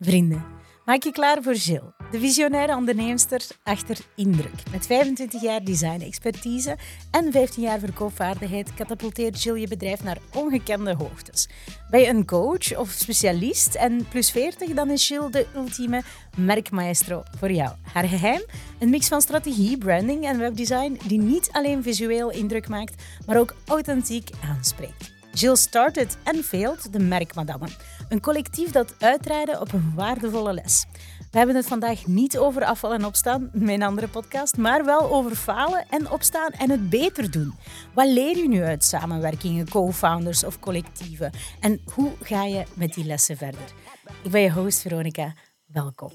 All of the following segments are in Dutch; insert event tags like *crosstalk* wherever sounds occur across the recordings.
Vrienden, maak je klaar voor Jill, de visionaire onderneemster achter Indruk. Met 25 jaar design-expertise en 15 jaar verkoopvaardigheid katapulteert Jill je bedrijf naar ongekende hoogtes. Ben je een coach of specialist en plus 40, dan is Jill de ultieme merkmaestro voor jou. Haar geheim? Een mix van strategie, branding en webdesign die niet alleen visueel indruk maakt, maar ook authentiek aanspreekt. Jill started and failed de Merkmadammen. Een collectief dat uitrijden op een waardevolle les. We hebben het vandaag niet over afval en opstaan, mijn andere podcast, maar wel over falen en opstaan en het beter doen. Wat leer je nu uit samenwerkingen, co-founders of collectieven? En hoe ga je met die lessen verder? Ik ben je host Veronica. Welkom.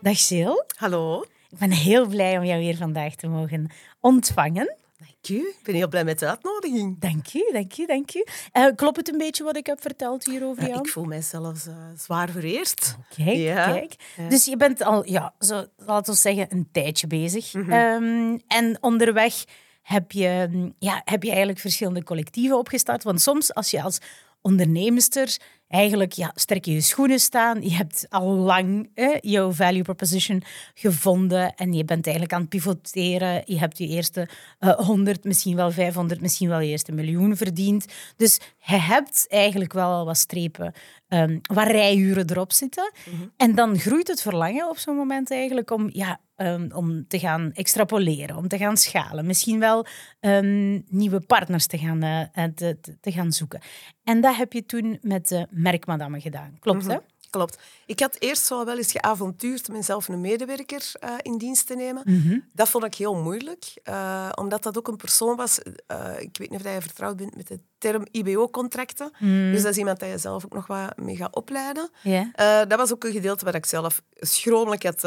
Dag Jill. Hallo. Ik ben heel blij om jou hier vandaag te mogen ontvangen. Ik ben heel blij met de uitnodiging. Dank u, dank u, dank u. Uh, klopt het een beetje wat ik heb verteld hier over jou? ik voel mij zelfs uh, zwaar vereerd. Kijk, ja. kijk. Dus je bent al, ja, zo, laten we zeggen, een tijdje bezig. Mm -hmm. um, en onderweg heb je, ja, heb je eigenlijk verschillende collectieven opgestart. Want soms als je als onderneemster eigenlijk ja, sterk in je schoenen staan. Je hebt al lang hè, jouw value proposition gevonden en je bent eigenlijk aan het pivoteren. Je hebt je eerste uh, 100, misschien wel 500, misschien wel je eerste miljoen verdiend. Dus je hebt eigenlijk wel al wat strepen um, waar rijuren erop zitten. Mm -hmm. En dan groeit het verlangen op zo'n moment eigenlijk om, ja, um, om te gaan extrapoleren, om te gaan schalen. Misschien wel um, nieuwe partners te gaan, uh, te, te, gaan zoeken. En dat heb je toen met de merkmadammen gedaan. Klopt, mm -hmm. hè? Klopt. Ik had eerst zo wel eens geavontuurd mezelf een medewerker uh, in dienst te nemen. Mm -hmm. Dat vond ik heel moeilijk, uh, omdat dat ook een persoon was. Uh, ik weet niet of je vertrouwd bent met de term IBO-contracten. Mm. Dus dat is iemand dat je zelf ook nog wat mee gaat opleiden. Yeah. dat was ook een gedeelte waar ik zelf schromelijk had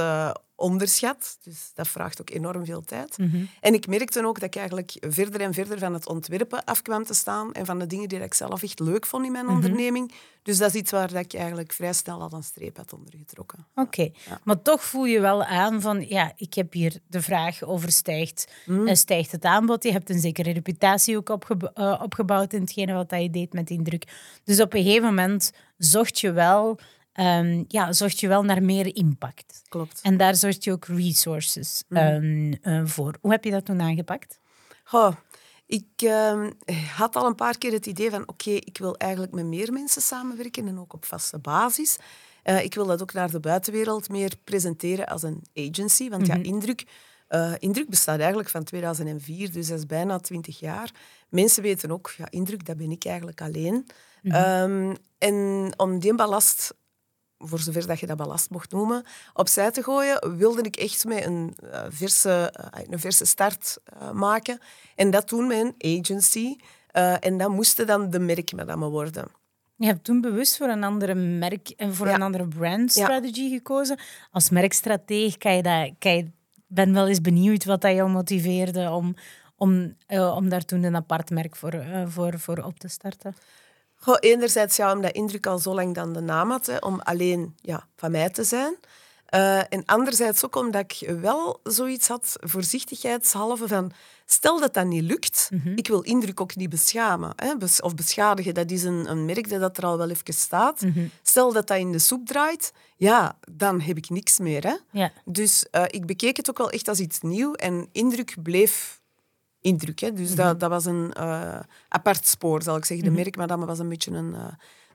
onderschat. Dus dat vraagt ook enorm veel tijd. Mm -hmm. En ik merkte ook dat ik eigenlijk verder en verder van het ontwerpen af kwam te staan en van de dingen die ik zelf echt leuk vond in mijn mm -hmm. onderneming. Dus dat is iets waar ik eigenlijk vrij snel al een streep had ondergetrokken. Oké, okay. ja. maar toch voel je wel aan van, ja, ik heb hier de vraag overstijgt mm. stijgt het aanbod. Je hebt een zekere reputatie ook opge uh, opgebouwd in hetgene wat je deed met indruk. Dus op een gegeven moment zocht je wel Um, ja, zorg je wel naar meer impact. Klopt. En daar zorg je ook resources mm. um, uh, voor. Hoe heb je dat toen aangepakt? Oh, ik uh, had al een paar keer het idee van oké, okay, ik wil eigenlijk met meer mensen samenwerken en ook op vaste basis. Uh, ik wil dat ook naar de buitenwereld meer presenteren als een agency. Want mm -hmm. ja, Indruk, uh, Indruk bestaat eigenlijk van 2004, dus dat is bijna 20 jaar. Mensen weten ook, ja, Indruk, dat ben ik eigenlijk alleen. Mm -hmm. um, en om die ballast voor zover dat je dat ballast mocht noemen, opzij te gooien, wilde ik echt met een, uh, verse, uh, een verse start uh, maken. En dat doen met een agency. en dat moesten dan de merkmadammen worden. Je hebt toen bewust voor een andere merk en voor ja. een andere brand strategy ja. gekozen. Als merkstratege kan je dat... Kan je, ben wel eens benieuwd wat dat jou motiveerde om, om, om daar toen een apart merk voor, voor, voor op te starten. Goh, enerzijds ja, omdat Indruk al zo lang dan de naam had, hè, om alleen ja, van mij te zijn. Uh, en anderzijds ook omdat ik wel zoiets had, voorzichtigheidshalve, van stel dat dat niet lukt, mm -hmm. ik wil Indruk ook niet beschamen hè, bes of beschadigen. Dat is een, een merk dat er al wel even staat. Mm -hmm. Stel dat dat in de soep draait, ja, dan heb ik niks meer. Hè. Ja. Dus uh, ik bekeek het ook wel echt als iets nieuw en Indruk bleef indruk. Hè. Dus mm -hmm. dat, dat was een uh, apart spoor, zal ik zeggen. De merkmadame was een beetje een,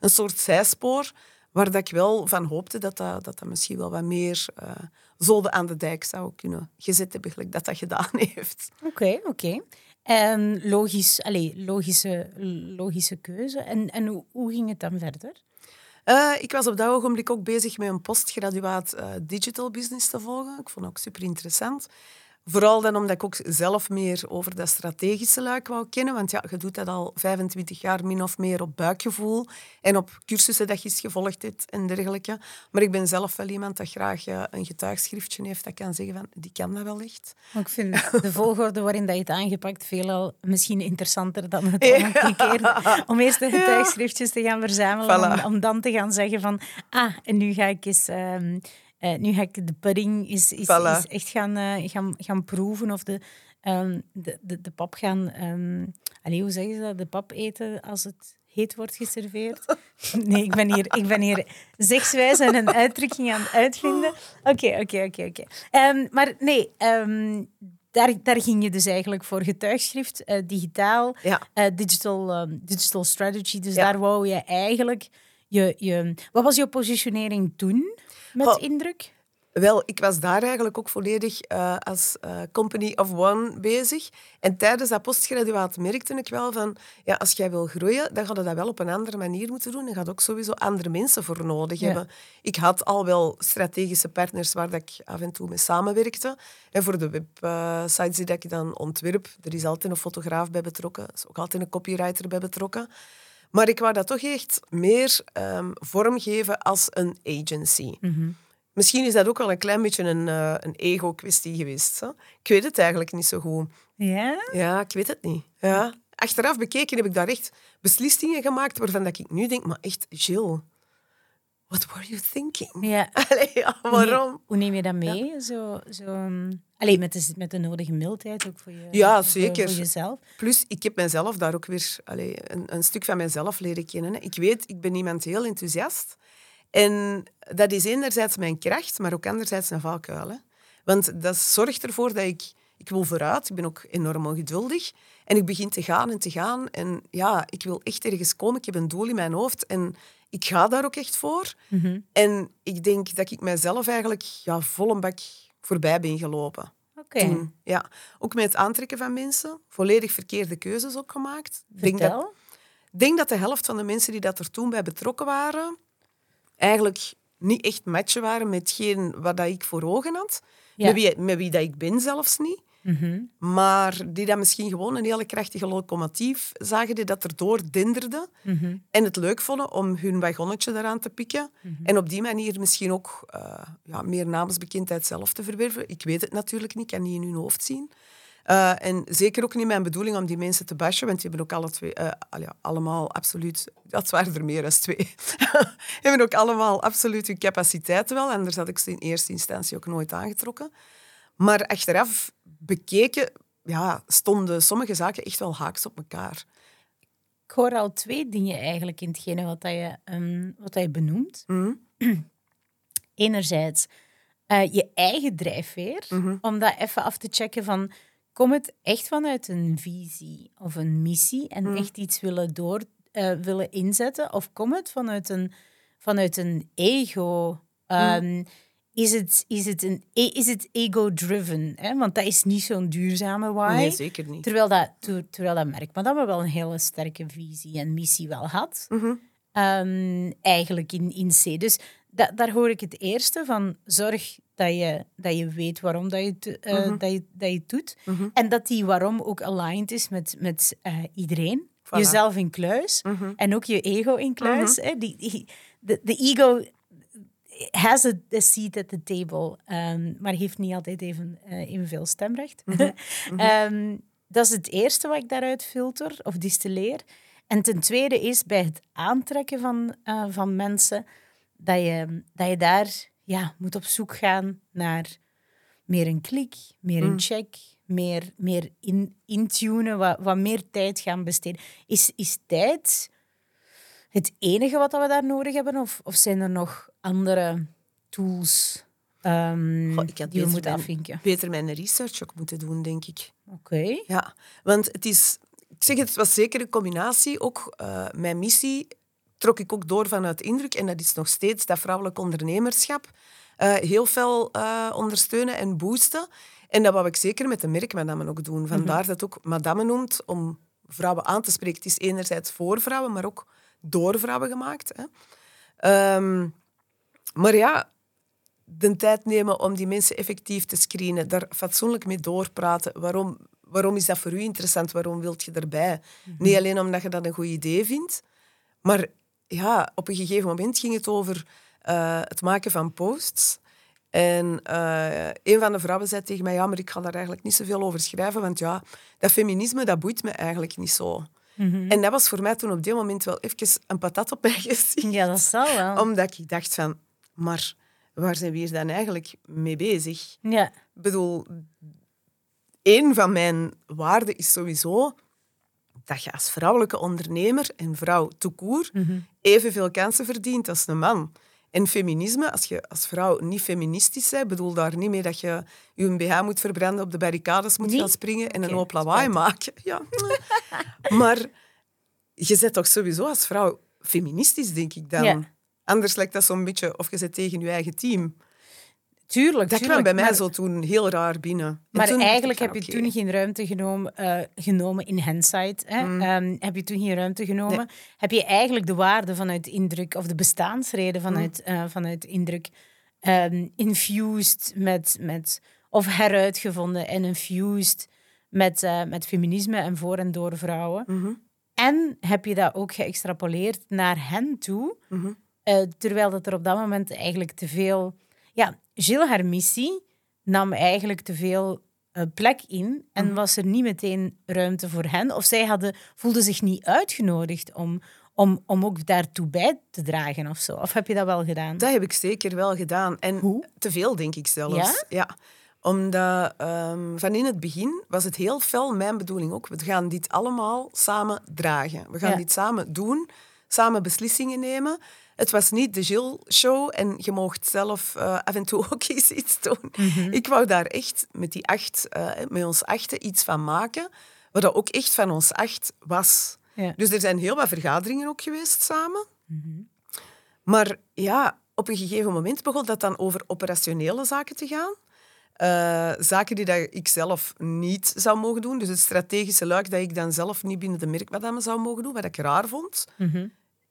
een soort zijspoor, waar dat ik wel van hoopte dat dat, dat, dat misschien wel wat meer uh, zoden aan de dijk zou kunnen gezet hebben, gelijk dat dat gedaan *laughs* heeft. Oké, okay, oké. Okay. En logisch, allez, logische, logische keuze. En, en hoe, hoe ging het dan verder? Uh, ik was op dat ogenblik ook bezig met een postgraduaat uh, digital business te volgen. Ik vond het ook super interessant. Vooral dan omdat ik ook zelf meer over dat strategische luik wou kennen. Want ja, je doet dat al 25 jaar min of meer op buikgevoel en op cursussen dat je eens gevolgd hebt en dergelijke. Maar ik ben zelf wel iemand dat graag een getuigschriftje heeft dat kan zeggen van, die kan dat wel echt. Ik vind de *laughs* volgorde waarin dat je het aangepakt veelal misschien interessanter dan het *laughs* omgekeerde. Om eerst de getuigschriftjes te gaan verzamelen, voilà. om, om, dan te gaan zeggen van, ah, en nu ga ik eens... Um, uh, nu ga ik de pudding is, is, voilà. is echt gaan, uh, gaan, gaan proeven of de, um, de, de, de pap gaan... Um, allez, hoe zeggen ze dat? De pap eten als het heet wordt geserveerd. *laughs* Nee, ik ben hier, ik ben hier zegswijs en een uitdrukking aan het uitvinden. Oké, oké, oké, oké. Ehm, Maar nee, ehm, daar, daar ging je dus eigenlijk voor getuigschrift, eh, digitaal, Ja. eh, digital, ehm, digital strategy. Dus Ja. daar wou je eigenlijk je, je... Wat was jouw positionering toen met indruk? Wel, ik was daar eigenlijk ook volledig eh, als eh, company of one bezig. En tijdens dat postgraduaat merkte ik wel van, ja, als jij wil groeien, dan ga je dat wel op een andere manier moeten doen. En gaat ook sowieso andere mensen voor nodig Ja. hebben. Ik had al wel strategische partners waar dat ik af en toe mee samenwerkte. En voor de websites die dat ik dan ontwerp, er is altijd een fotograaf bij betrokken. Er is ook altijd een copywriter bij betrokken. Maar ik wou dat toch echt meer ehm, vormgeven als een agency. Misschien is dat ook wel een klein beetje een, eh, een ego-kwestie geweest. Hè? Ik weet het eigenlijk niet zo goed. Ja? Ja, ik weet het niet. Ja. Achteraf bekeken heb ik daar echt beslissingen gemaakt waarvan dat ik nu denk, maar echt, Jill, what were you thinking? Ja. *laughs* Allee, ja, waarom? Hoe neem je dat mee? Zo, zo, um, allee, met, de, met de nodige mildheid ook voor, je, Ja, voor- zeker. voor jezelf. Plus, ik heb mezelf daar ook weer allee, een, een stuk van mezelf leren kennen. hè. Ik weet, ik ben iemand heel enthousiast. En dat is enerzijds mijn kracht, maar ook anderzijds een valkuil. Hè. Want dat zorgt ervoor dat ik... Ik wil vooruit, ik ben ook enorm ongeduldig. En ik begin te gaan en te gaan. En ja, ik wil echt ergens komen. Ik heb een doel in mijn hoofd en ik ga daar ook echt voor. En ik denk dat ik mijzelf eigenlijk ja, vol een bak voorbij ben gelopen. Oké, ja. Ook met het aantrekken van mensen. Volledig verkeerde keuzes ook gemaakt. Ik denk dat, denk dat de helft van de mensen die dat er toen bij betrokken waren, eigenlijk niet echt matchen waren met hetgeen wat dat ik voor ogen had. Ja. Met, wie, met wie dat ik ben zelfs niet. Mhm. Maar die dat misschien gewoon een hele krachtige locomotief zagen, die dat erdoor denderde. Mhm. En het leuk vonden om hun wagonnetje eraan te pikken. En op die manier misschien ook eh, ja, meer namensbekendheid zelf te verwerven. Ik weet het natuurlijk niet, ik kan niet in hun hoofd zien. Eh, en zeker ook niet mijn bedoeling om die mensen te bashen, want die hebben ook alle twee, eh, al ja, allemaal absoluut... Dat waren er meer dan twee. *laughs* hebben ook allemaal absoluut hun capaciteiten wel. Anders had ik ze in eerste instantie ook nooit aangetrokken. Maar achteraf bekeken ja, stonden sommige zaken echt wel haaks op elkaar. Ik hoor al twee dingen eigenlijk in hetgene wat, dat je, ehm, wat dat je benoemt. Mhm. *clears throat* Enerzijds eh, je eigen drijfveer, Mhm. om dat even af te checken van... Komt het echt vanuit een visie of een missie en Mhm. echt iets willen, door, eh, willen inzetten? Of komt het vanuit een, vanuit een ego? Ehm, is, het, is, het een, e- is het ego-driven? hè? Want dat is niet zo'n duurzame why. Nee, zeker niet. Terwijl dat, ter- terwijl dat merk, maar dat we wel een hele sterke visie en missie wel had. Mhm. Ehm, eigenlijk in, in C. Dus da- daar hoor ik het eerste van. Zorg dat je, dat je weet waarom dat je, het, eh, Mhm. dat je, dat je het doet. En dat die waarom ook aligned is met, met eh, iedereen. Voilà. Mhm. Jezelf in kluis. En ook je ego in kluis. hè. Die, die, de, de ego has a, a seat at the table, ehm, maar heeft niet altijd even, eh, evenveel stemrecht. Mhm. *laughs* Ehm, dat is het eerste wat ik daaruit filter of distilleer. En ten tweede is bij het aantrekken van, eh, van mensen dat je, dat je daar ja, moet op zoek gaan naar meer een klik, meer een check, meer, meer in, intunen, wat, wat meer tijd gaan besteden. Is, is tijd het enige wat we daar nodig hebben? Of, of zijn er nog andere tools ehm, Goh, ik had die we beter moeten mijn- afvinken? Beter mijn research ook moeten doen, denk ik. Oké. Ja, want het is... Ik zeg het, het was zeker een combinatie. Ook eh, mijn missie trok ik ook door vanuit indruk. En dat is nog steeds dat vrouwelijk ondernemerschap. eh, heel veel eh, ondersteunen en boosten. En dat wou ik zeker met de merkmadammen ook doen. Vandaar dat het ook madame noemt, om vrouwen aan te spreken. Het is enerzijds voor vrouwen, maar ook door vrouwen gemaakt. Hè. Ehm, maar ja, de tijd nemen om die mensen effectief te screenen, daar fatsoenlijk mee doorpraten. Waarom, waarom is dat voor u interessant? Waarom wilt je erbij? Niet alleen omdat je dat een goed idee vindt, maar ja, op een gegeven moment ging het over eh, het maken van posts. En eh, een van de vrouwen zei tegen mij, ja, maar ik ga daar eigenlijk niet zoveel over schrijven, want ja, dat feminisme, dat boeit me eigenlijk niet zo. En dat was voor mij toen op dit moment wel even een patat op mijn gezicht. Ja, dat zal wel. Omdat ik dacht van, maar waar zijn we hier dan eigenlijk mee bezig? Ja. Ik bedoel, één van mijn waarden is sowieso dat je als vrouwelijke ondernemer en vrouw toekoer evenveel kansen verdient als een man. En feminisme, als je als vrouw niet feministisch bent, bedoel daar niet mee dat je je BH moet verbranden, op de barricades moet gaan springen en een hoop lawaai maken. Ja. *laughs* maar je zit toch sowieso als vrouw feministisch, denk ik dan. Ja. Anders lijkt dat zo'n beetje of je zit tegen je eigen team. Tuurlijk, Dat kwam bij mij maar- zo toen heel raar binnen. En Maar toen eigenlijk heb je toen geen ruimte genomen, genomen in hindsight. Hè? Mm. Heb je toen geen ruimte genomen? Heb je eigenlijk de waarde vanuit indruk of de bestaansreden vanuit, Mm. eh, vanuit indruk ehm, infused met, met, of heruitgevonden en infused met, eh, met feminisme en voor en door vrouwen? Mhm. En heb je dat ook geëxtrapoleerd naar hen toe, Mhm. Eh, terwijl dat er op dat moment eigenlijk te veel... Ja, Gilles, haar missie nam eigenlijk te veel eh, plek in en Mhm. was er niet meteen ruimte voor hen. Of zij hadden, voelden zich niet uitgenodigd om, om, om ook daartoe bij te dragen of zo. Of heb je dat wel gedaan? Dat heb ik zeker wel gedaan. En Hoe? te veel, denk ik zelfs. Ja? Ja. Omdat ehm, van in het begin was het heel fel mijn bedoeling ook. We gaan dit allemaal samen dragen. We gaan Ja. dit samen doen, samen beslissingen nemen. Het was niet de Jill-show en je mocht zelf eh, af en toe *laughs* ook eens iets doen. Mhm. Ik wou daar echt met, die acht, eh, met ons achten iets van maken, wat dat ook echt van ons acht was. Ja. Dus er zijn heel wat vergaderingen ook geweest samen. Mhm. Maar ja, op een gegeven moment begon dat dan over operationele zaken te gaan. Eh, zaken die dat ik zelf niet zou mogen doen. Dus het strategische luik dat ik dan zelf niet binnen de merkmadame zou mogen doen, wat ik raar vond. Mhm.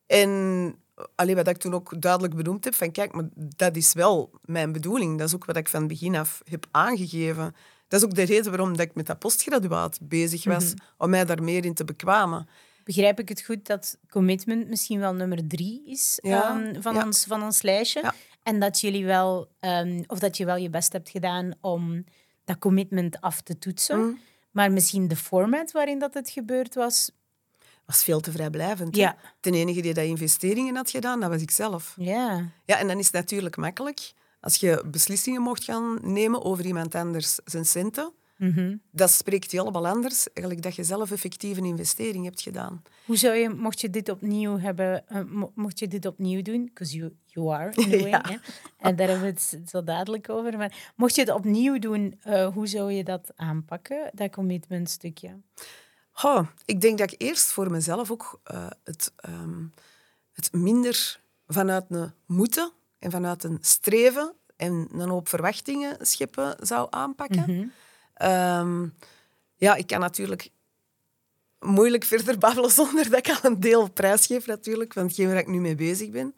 En allee, wat ik toen ook duidelijk benoemd heb, van kijk, maar dat is wel mijn bedoeling. Dat is ook wat ik van begin af heb aangegeven. Dat is ook de reden waarom dat ik met dat postgraduaat bezig was, om mij daar meer in te bekwamen. Begrijp ik het goed dat commitment misschien wel nummer drie is Ja, ehm, van, ja. ons, van ons lijstje? Ja. En dat jullie wel, ehm, of dat je wel je best hebt gedaan om dat commitment af te toetsen. Mm. Maar misschien de format waarin dat het gebeurd was. Was veel te vrijblijvend. Ja. De enige die dat investeringen had gedaan, dat was ik zelf. Ja. Ja, en dan is het natuurlijk makkelijk als je beslissingen mocht gaan nemen over iemand anders zijn centen. Mhm. Dat spreekt helemaal anders, eigenlijk dat je zelf effectief een investering hebt gedaan. Hoe zou je, mocht je dit opnieuw hebben, eh, mo- mocht je dit opnieuw doen, because you, you are in a way, Ja. hè? en daar hebben we het zo dadelijk over. Maar mocht je het opnieuw doen, eh, hoe zou je dat aanpakken, dat commitment stukje? Oh, ik denk dat ik eerst voor mezelf ook eh, het, ehm, het minder vanuit een moeten en vanuit een streven en een hoop verwachtingen scheppen zou aanpakken. Mhm. Ehm, ja, ik kan natuurlijk moeilijk verder babbelen *laughs* zonder dat ik al een deel prijsgeef natuurlijk, van hetgeen waar ik nu mee bezig ben.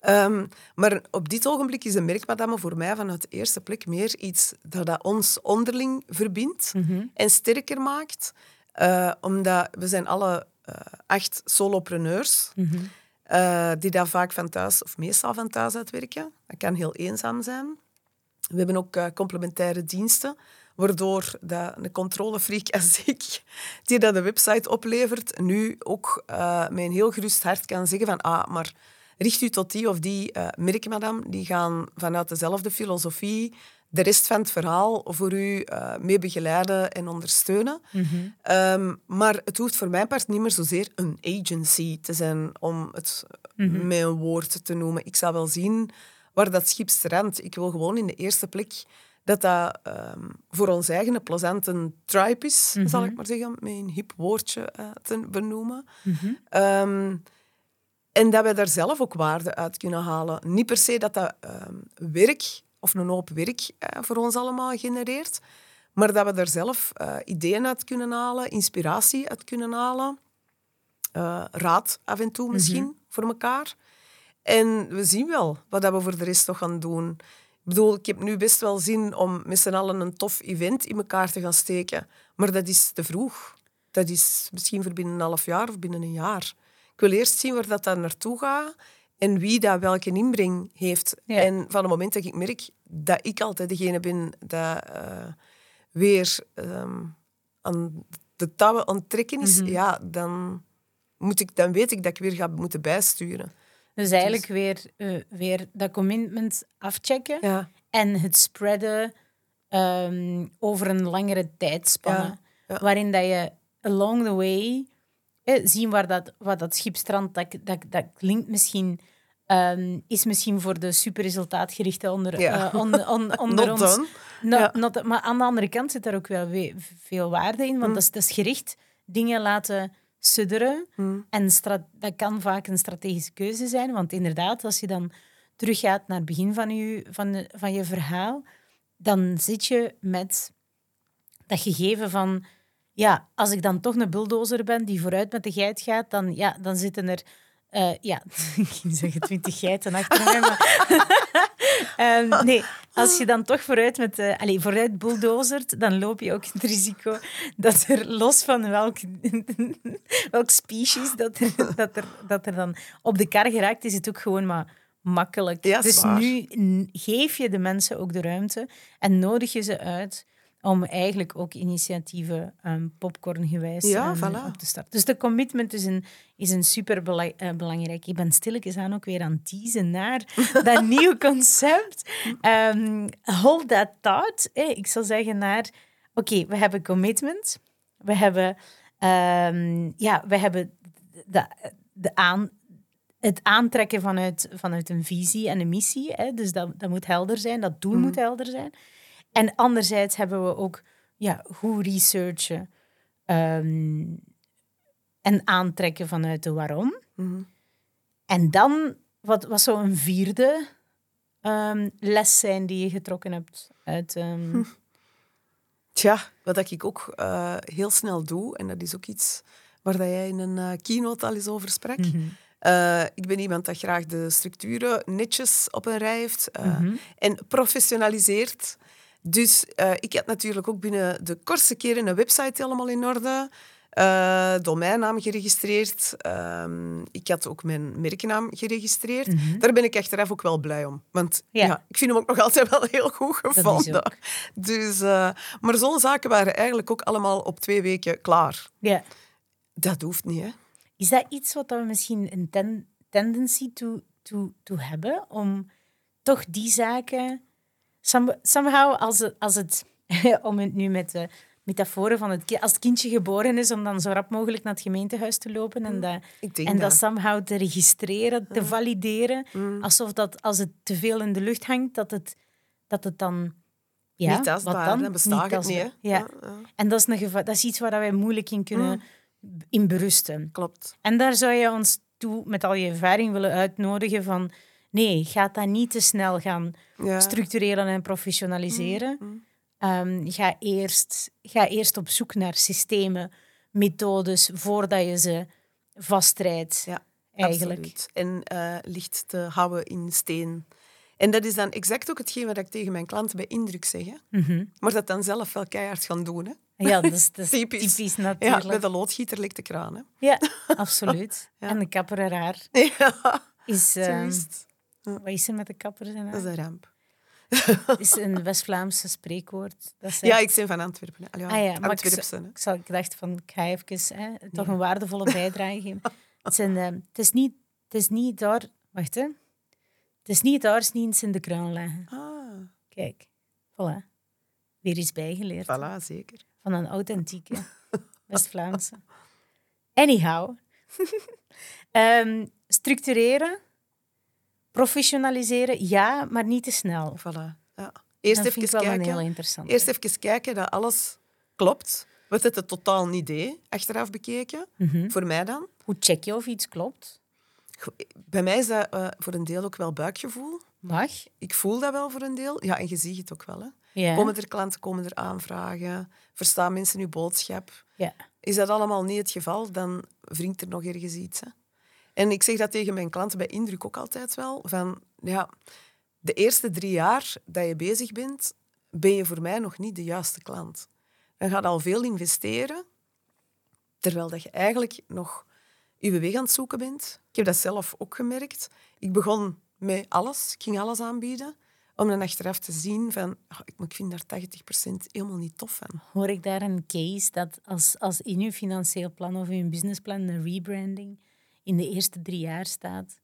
Ehm, maar op dit ogenblik is een merkmadame voor mij vanuit de eerste plek meer iets dat, dat ons onderling verbindt en sterker maakt. Eh, omdat we zijn alle eh, acht solopreneurs eh, die daar vaak van thuis, of meestal van thuis uitwerken. Dat kan heel eenzaam zijn. We hebben ook complementaire diensten, waardoor dat een controlefreak *laughs* als ik, die dat de website oplevert, nu ook eh, met een heel gerust hart kan zeggen van ah, maar richt u tot die of die eh merkmadam, die gaan vanuit dezelfde filosofie de rest van het verhaal voor u eh, mee begeleiden en ondersteunen. Ehm, maar het hoeft voor mijn part niet meer zozeer een agency te zijn om het met een woord te noemen. Ik zal wel zien waar dat schip strandt. Ik wil gewoon in de eerste plek dat dat ehm, voor ons eigen een plezante tribe is, zal ik maar zeggen, met een hip woordje eh, te benoemen. Ehm, en dat wij daar zelf ook waarde uit kunnen halen. Niet per se dat dat werk of een hoop werk eh, voor ons allemaal genereert, maar dat we daar zelf eh, ideeën uit kunnen halen, inspiratie uit kunnen halen, eh, raad af en toe misschien voor elkaar. En we zien wel wat dat we voor de rest nog gaan doen. Ik bedoel, ik heb nu best wel zin om met z'n allen een tof event in elkaar te gaan steken. Maar dat is te vroeg. Dat is misschien voor binnen een half jaar of binnen een jaar. Ik wil eerst zien waar dat dan naartoe gaat en wie dat welke inbreng heeft. Ja. En van het moment dat ik merk dat ik altijd degene ben dat eh, weer ehm, aan de touwen aan het trekken is, ja, dan, moet ik, dan weet ik dat ik weer ga moeten bijsturen. Dus eigenlijk weer, eh, weer dat commitment afchecken Ja. en het spreaden ehm, over een langere tijdspanne. Ja. Waarin dat je along the way eh, zien waar dat, waar dat schip strandt. Dat, dat, dat klinkt misschien... ehm, is misschien voor de superresultaatgerichten onder, Ja. eh, on- on- *laughs* onder Not ons... No- Ja. not- maar aan de andere kant zit daar ook wel we- veel waarde in. Want Mm. dat, is, dat is gericht dingen laten sudderen. Mm. En dat kan vaak een strategische keuze zijn. Want inderdaad, als je dan teruggaat naar het begin van je, van, de- van je verhaal, dan zit je met dat gegeven van... Ja, als ik dan toch een bulldozer ben die vooruit met de geit gaat, dan, ja, dan zitten er... eh, ja, *laughs* ik ging zeggen twintig geiten achter mij, maar... *laughs* Ehm, nee, als je dan toch vooruit, met, allez, vooruit bulldozert, dan loop je ook het risico dat er, los van welk, *laughs* welk species dat er, dat, er, dat er dan op de kar geraakt, is het ook gewoon maar makkelijk. Ja, dus waar. nu geef je de mensen ook de ruimte en nodig je ze uit om eigenlijk ook initiatieven um, popcorngewijs Ja, ehm, voilà. op te starten. Dus de commitment is een, is een super bela- eh, belangrijk. Ik ben stilletjes aan ook weer aan het teasen naar *laughs* dat nieuw concept. Ehm, hold that thought. Eh, ik zou zeggen naar... Oké, we hebben commitment. We hebben, ja, we hebben de, de aan, het aantrekken vanuit, vanuit een visie en een missie. Hè? Dus dat, dat moet helder zijn, dat doel moet helder zijn. En anderzijds hebben we ook ja, goed researchen ehm, en aantrekken vanuit de waarom. Mhm. En dan, wat, wat zou een vierde ehm, les zijn die je getrokken hebt uit... ehm, Tja, wat ik ook eh, heel snel doe, en dat is ook iets waar dat jij in een eh, keynote al eens over sprak. Mhm. Eh, ik ben iemand dat graag de structuren netjes op een rij heeft Mhm. en professionaliseert. Dus eh, ik had natuurlijk ook binnen de kortste keren een website helemaal in orde. eh, domeinnaam geregistreerd. Ehm, ik had ook mijn merknaam geregistreerd. Daar ben ik achteraf ook wel blij om. Want Mhm. Ja. ja. ik vind hem ook nog altijd wel heel goed gevonden. Dus, eh, maar zo'n zaken waren eigenlijk ook allemaal op twee weken klaar. ja. Dat hoeft niet, hè? Is dat iets wat we misschien een ten, tendency toe, toe, toe hebben? Om toch die zaken... some- somehow, als het, als het *laughs* om het nu met de metaforen van het kind... Als het kindje geboren is, om dan zo rap mogelijk naar het gemeentehuis te lopen en dat, Ik denk en dat dat. somehow te registreren, te valideren. Alsof dat, als het te veel in de lucht hangt, dat het, dat het dan... Ja, niet tastbaar, wat dan? dan bestaat het niet, hè? tastbaar. Ja. ja. En dat is, een geva- dat is iets waar wij moeilijk in kunnen in berusten. Klopt. En daar zou je ons toe met al je ervaring willen uitnodigen van nee, ga dat niet te snel gaan Ja. structureren en professionaliseren. Ehm, ga, eerst, ga eerst op zoek naar systemen, methodes, voordat je ze vastrijdt. Ja, eigenlijk. Absoluut. En eh, licht te houden in steen. En dat is dan exact ook hetgeen wat ik tegen mijn klanten bij indruk zeg. Hè? Mhm. Maar dat dan zelf wel keihard gaan doen. Hè? Ja, *laughs* dat is, dat is Typisch. typisch, Ja, natuurlijk. met de loodgieter ligt de kraan. Hè? Ja, *laughs* absoluut. Ja. En de kapper haar *laughs* Ja, is... wat is er met de kapper zijn haar? Dat is een ramp. is een West-Vlaamse spreekwoord. Dat Ja, ik ben van Antwerpen. Allee, Ah ja, ik, Antwerpse. ik dacht van, ik ga even hè, toch een waardevolle bijdrage geven. Het, zijn, eh, het is niet, het is niet daar... Wacht, hè. Het is niet daar, is niet in de kraan leggen. Ah, Kijk, voilà. Weer iets bijgeleerd. voilà, zeker. Van een authentieke West-Vlaamse. Anyhow. *laughs* Ehm, structureren, professionaliseren, ja, maar niet te snel. Voilà. Ja. Eerst dat vind ik even wel een kijken. heel interessant. Eerst even kijken dat alles klopt. Wat het totaal niet deed, achteraf bekeken. Mhm. Voor mij dan. Hoe check je of iets klopt? Bij mij is dat eh, voor een deel ook wel buikgevoel. Mag. Ik voel dat wel voor een deel. Ja, en je ziet het ook wel. Hè. Ja. Komen er klanten, komen er aanvragen? Verstaan mensen uw boodschap? ja. Is dat allemaal niet het geval, dan wringt er nog ergens iets. Hè. En ik zeg dat tegen mijn klanten bij Indruk ook altijd wel. Van, ja, de eerste drie jaar dat je bezig bent, ben je voor mij nog niet de juiste klant. Dan gaat al veel investeren, terwijl dat je eigenlijk nog je weg aan het zoeken bent. Ik heb dat zelf ook gemerkt. Ik begon met alles, ik ging alles aanbieden, om dan achteraf te zien van, oh, ik vind daar 80% helemaal niet tof van. Hoor ik daar een case dat als, als in uw financieel plan of in uw businessplan een rebranding in de eerste drie jaar staat,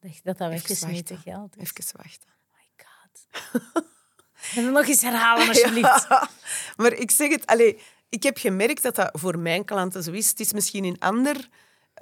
dat dat, dat Even weggesmeten geld is? Even wachten. Oh my god. *laughs* En dan nog eens herhalen, alsjeblieft. *laughs* Ja, maar ik zeg het, allee, ik heb gemerkt dat dat voor mijn klanten zo is. Het is misschien in ander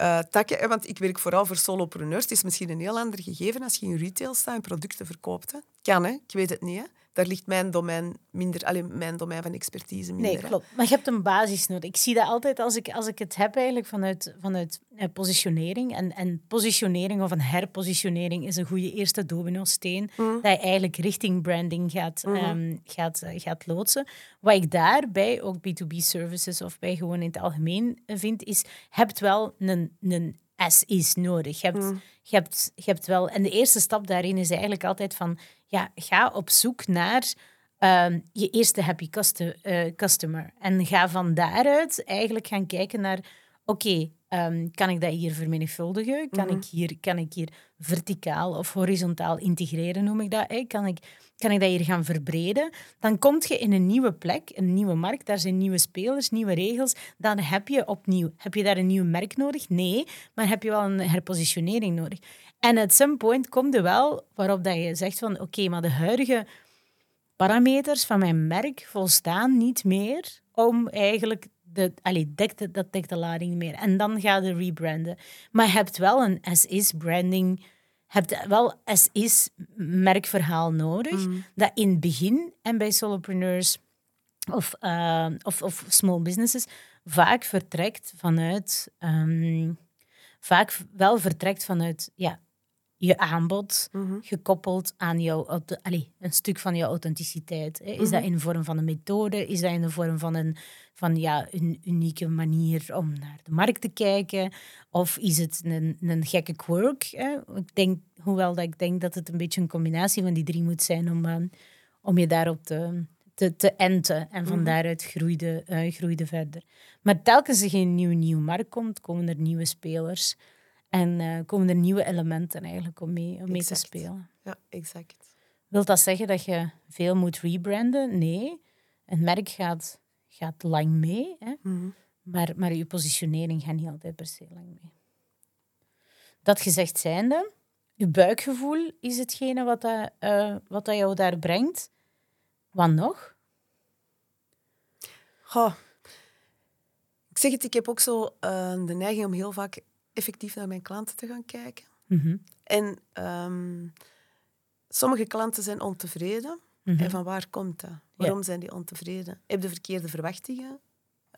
uh, takken, want ik werk vooral voor solopreneurs. Het is misschien een heel ander gegeven als je in retail staat en producten verkoopt. Hè. Kan, hè? ik weet het niet. Hè daar ligt mijn domein minder, alleen mijn domein van expertise minder. Nee, klopt. Maar je hebt een basis nodig. Ik zie dat altijd als ik, als ik het heb eigenlijk vanuit, vanuit eh, positionering. En, en positionering of een herpositionering is een goede eerste domino-steen. Mm. Dat je eigenlijk richting branding gaat, mm gaat, eh, gaat loodsen. Wat ik daarbij, ook B2B services of bij gewoon in het algemeen vind, is, hebt wel een, een as is nodig. Je hebt, mm. je, hebt, je hebt wel... En de eerste stap daarin is eigenlijk altijd van... Ja, ga op zoek naar ehm, je eerste happy eh, customer. En ga van daaruit eigenlijk gaan kijken naar... Oké, ehm, kan ik dat hier vermenigvuldigen? Kan, mm-hmm. ik hier, kan ik hier verticaal of horizontaal integreren, noem ik dat? Hè? Kan ik kan ik dat hier gaan verbreden? Dan kom je in een nieuwe plek, een nieuwe markt, daar zijn nieuwe spelers, nieuwe regels. Dan heb je opnieuw, heb je daar een nieuw merk nodig? Nee, maar heb je wel een herpositionering nodig. En at some point komt er wel waarop dat je zegt van oké, maar de huidige parameters van mijn merk volstaan niet meer om eigenlijk de, allee, dekt, dat dekt de lading meer. En dan ga je rebranden. Maar je hebt wel een as-is branding hebt wel as-is merkverhaal nodig. Mm. Dat in het begin en bij solopreneurs of, uh, of, of small businesses vaak vertrekt vanuit... Um, vaak wel vertrekt vanuit ja, je aanbod, mm-hmm. gekoppeld aan jouw, allez, een stuk van jouw authenticiteit. Is dat mm-hmm. in de vorm van een methode? Is dat in de vorm van een, van, ja, een unieke manier om naar de markt te kijken? Of is het een, een gekke quirk? Hè? Ik denk, hoewel dat ik denk dat het een beetje een combinatie van die drie moet zijn om, uh, om je daarop te, te, te enten. En van mhm. daaruit groeide, uh, groeide verder. Maar telkens er een nieuwe, nieuwe markt komt, komen er nieuwe spelers. En uh, komen er nieuwe elementen eigenlijk om mee, om mee te spelen. Ja, exact. Wilt dat zeggen dat je veel moet rebranden? Nee. Een merk gaat gaat lang mee, hè? Mhm. maar, maar je positionering gaat niet altijd per se lang mee. Dat gezegd zijnde, je buikgevoel is hetgene wat, dat, uh, wat dat jou daar brengt. Wat nog? Goh. Ik zeg het, ik heb ook zo uh, de neiging om heel vaak effectief naar mijn klanten te gaan kijken. Mhm. En um, sommige klanten zijn ontevreden. En mhm. van waar komt dat? Waarom zijn die ontevreden? Heb de verkeerde verwachtingen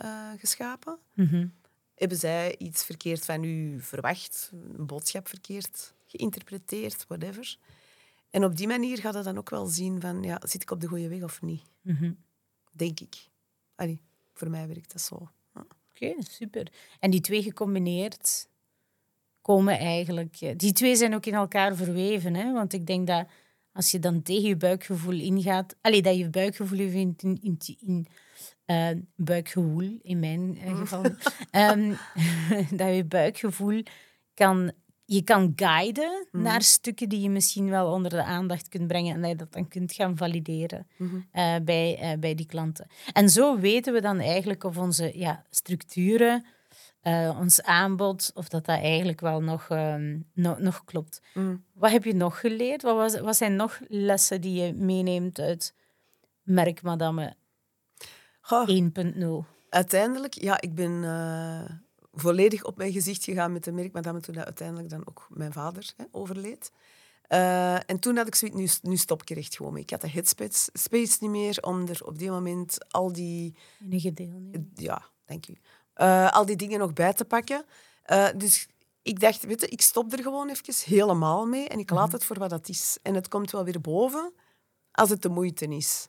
uh, geschapen? Mm Hebben zij iets verkeerd van u verwacht? Een boodschap verkeerd geïnterpreteerd? Whatever. En op die manier gaat het dan ook wel zien van, ja, zit ik op de goede weg of niet? Mm Denk ik. Allee, voor mij werkt dat zo. Oké, super. En die twee gecombineerd komen eigenlijk... Eh, die twee zijn ook in elkaar verweven, hè? want ik denk dat als je dan tegen je buikgevoel ingaat, allee, dat je buikgevoel vindt in, in, in uh, buikgevoel in mijn uh, geval, um, *laughs* *laughs* dat je buikgevoel kan, je kan guiden mm. naar stukken die je misschien wel onder de aandacht kunt brengen en dat je dat dan kunt gaan valideren mm uh, bij, bij die klanten. En zo weten we dan eigenlijk of onze ja, structuren uh, ons aanbod, of dat dat eigenlijk wel nog, uh, nog klopt. Mm. Wat heb je nog geleerd? Wat, was, wat zijn nog lessen die je meeneemt uit Merk Madame 1.0? Uiteindelijk, ja, ik ben uh, volledig op mijn gezicht gegaan met de Merk Madame toen dat uiteindelijk dan ook mijn vader hè, overleed. Uh, en toen had ik zoiets, nu, nu stop ik er echt gewoon mee. Ik had de headspace space niet meer om er op die moment al die... Enige. Ja, dank u uh, al die dingen nog bij te pakken. Uh, dus ik dacht, weet je, ik stop er gewoon even helemaal mee en ik laat mhm. het voor wat het is. En het komt wel weer boven als het de moeite is.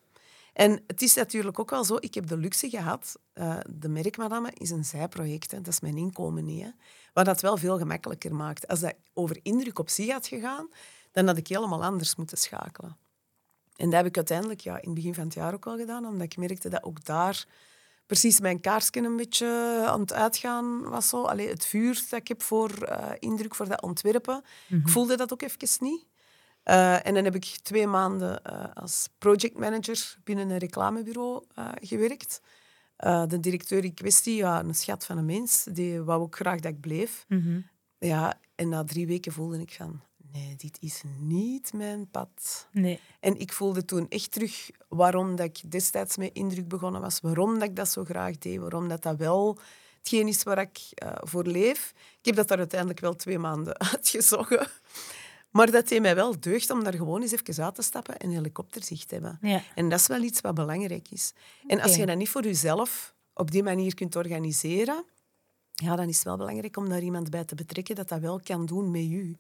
En het is natuurlijk ook wel zo, ik heb de luxe gehad, uh, de merkmadame is een zijproject, hè, dat is mijn inkomen niet. Hè, wat dat wel veel gemakkelijker maakt. Als dat over indruk op zich had gegaan, dan had ik helemaal anders moeten schakelen. En dat heb ik uiteindelijk ja, in het begin van het jaar ook wel gedaan, omdat ik merkte dat ook daar precies mijn kaarsje een beetje aan het uitgaan was. Zo. Allee, het vuur dat ik heb voor uh, indruk voor dat ontwerpen. Ik mhm. voelde dat ook even niet. Uh, en dan heb ik twee maanden uh, als projectmanager binnen een reclamebureau gewerkt. de directeur in kwestie, ja, een schat van een mens, die wou ook graag dat ik bleef. Mhm. ja, en na drie weken voelde ik van, nee, dit is niet mijn pad. Nee. En ik voelde toen echt terug waarom dat ik destijds met indruk begonnen was, waarom dat ik dat zo graag deed, waarom dat, dat wel hetgeen is waar ik uh, voor leef. Ik heb dat daar uiteindelijk wel twee maanden *laughs* uitgezogen. Maar dat deed mij wel deugd om daar gewoon eens even uit te stappen en helikopterzicht te hebben. Ja. En dat is wel iets wat belangrijk is. En als je dat niet voor jezelf op die manier kunt organiseren, ja, dan is het wel belangrijk om daar iemand bij te betrekken dat dat wel kan doen met u.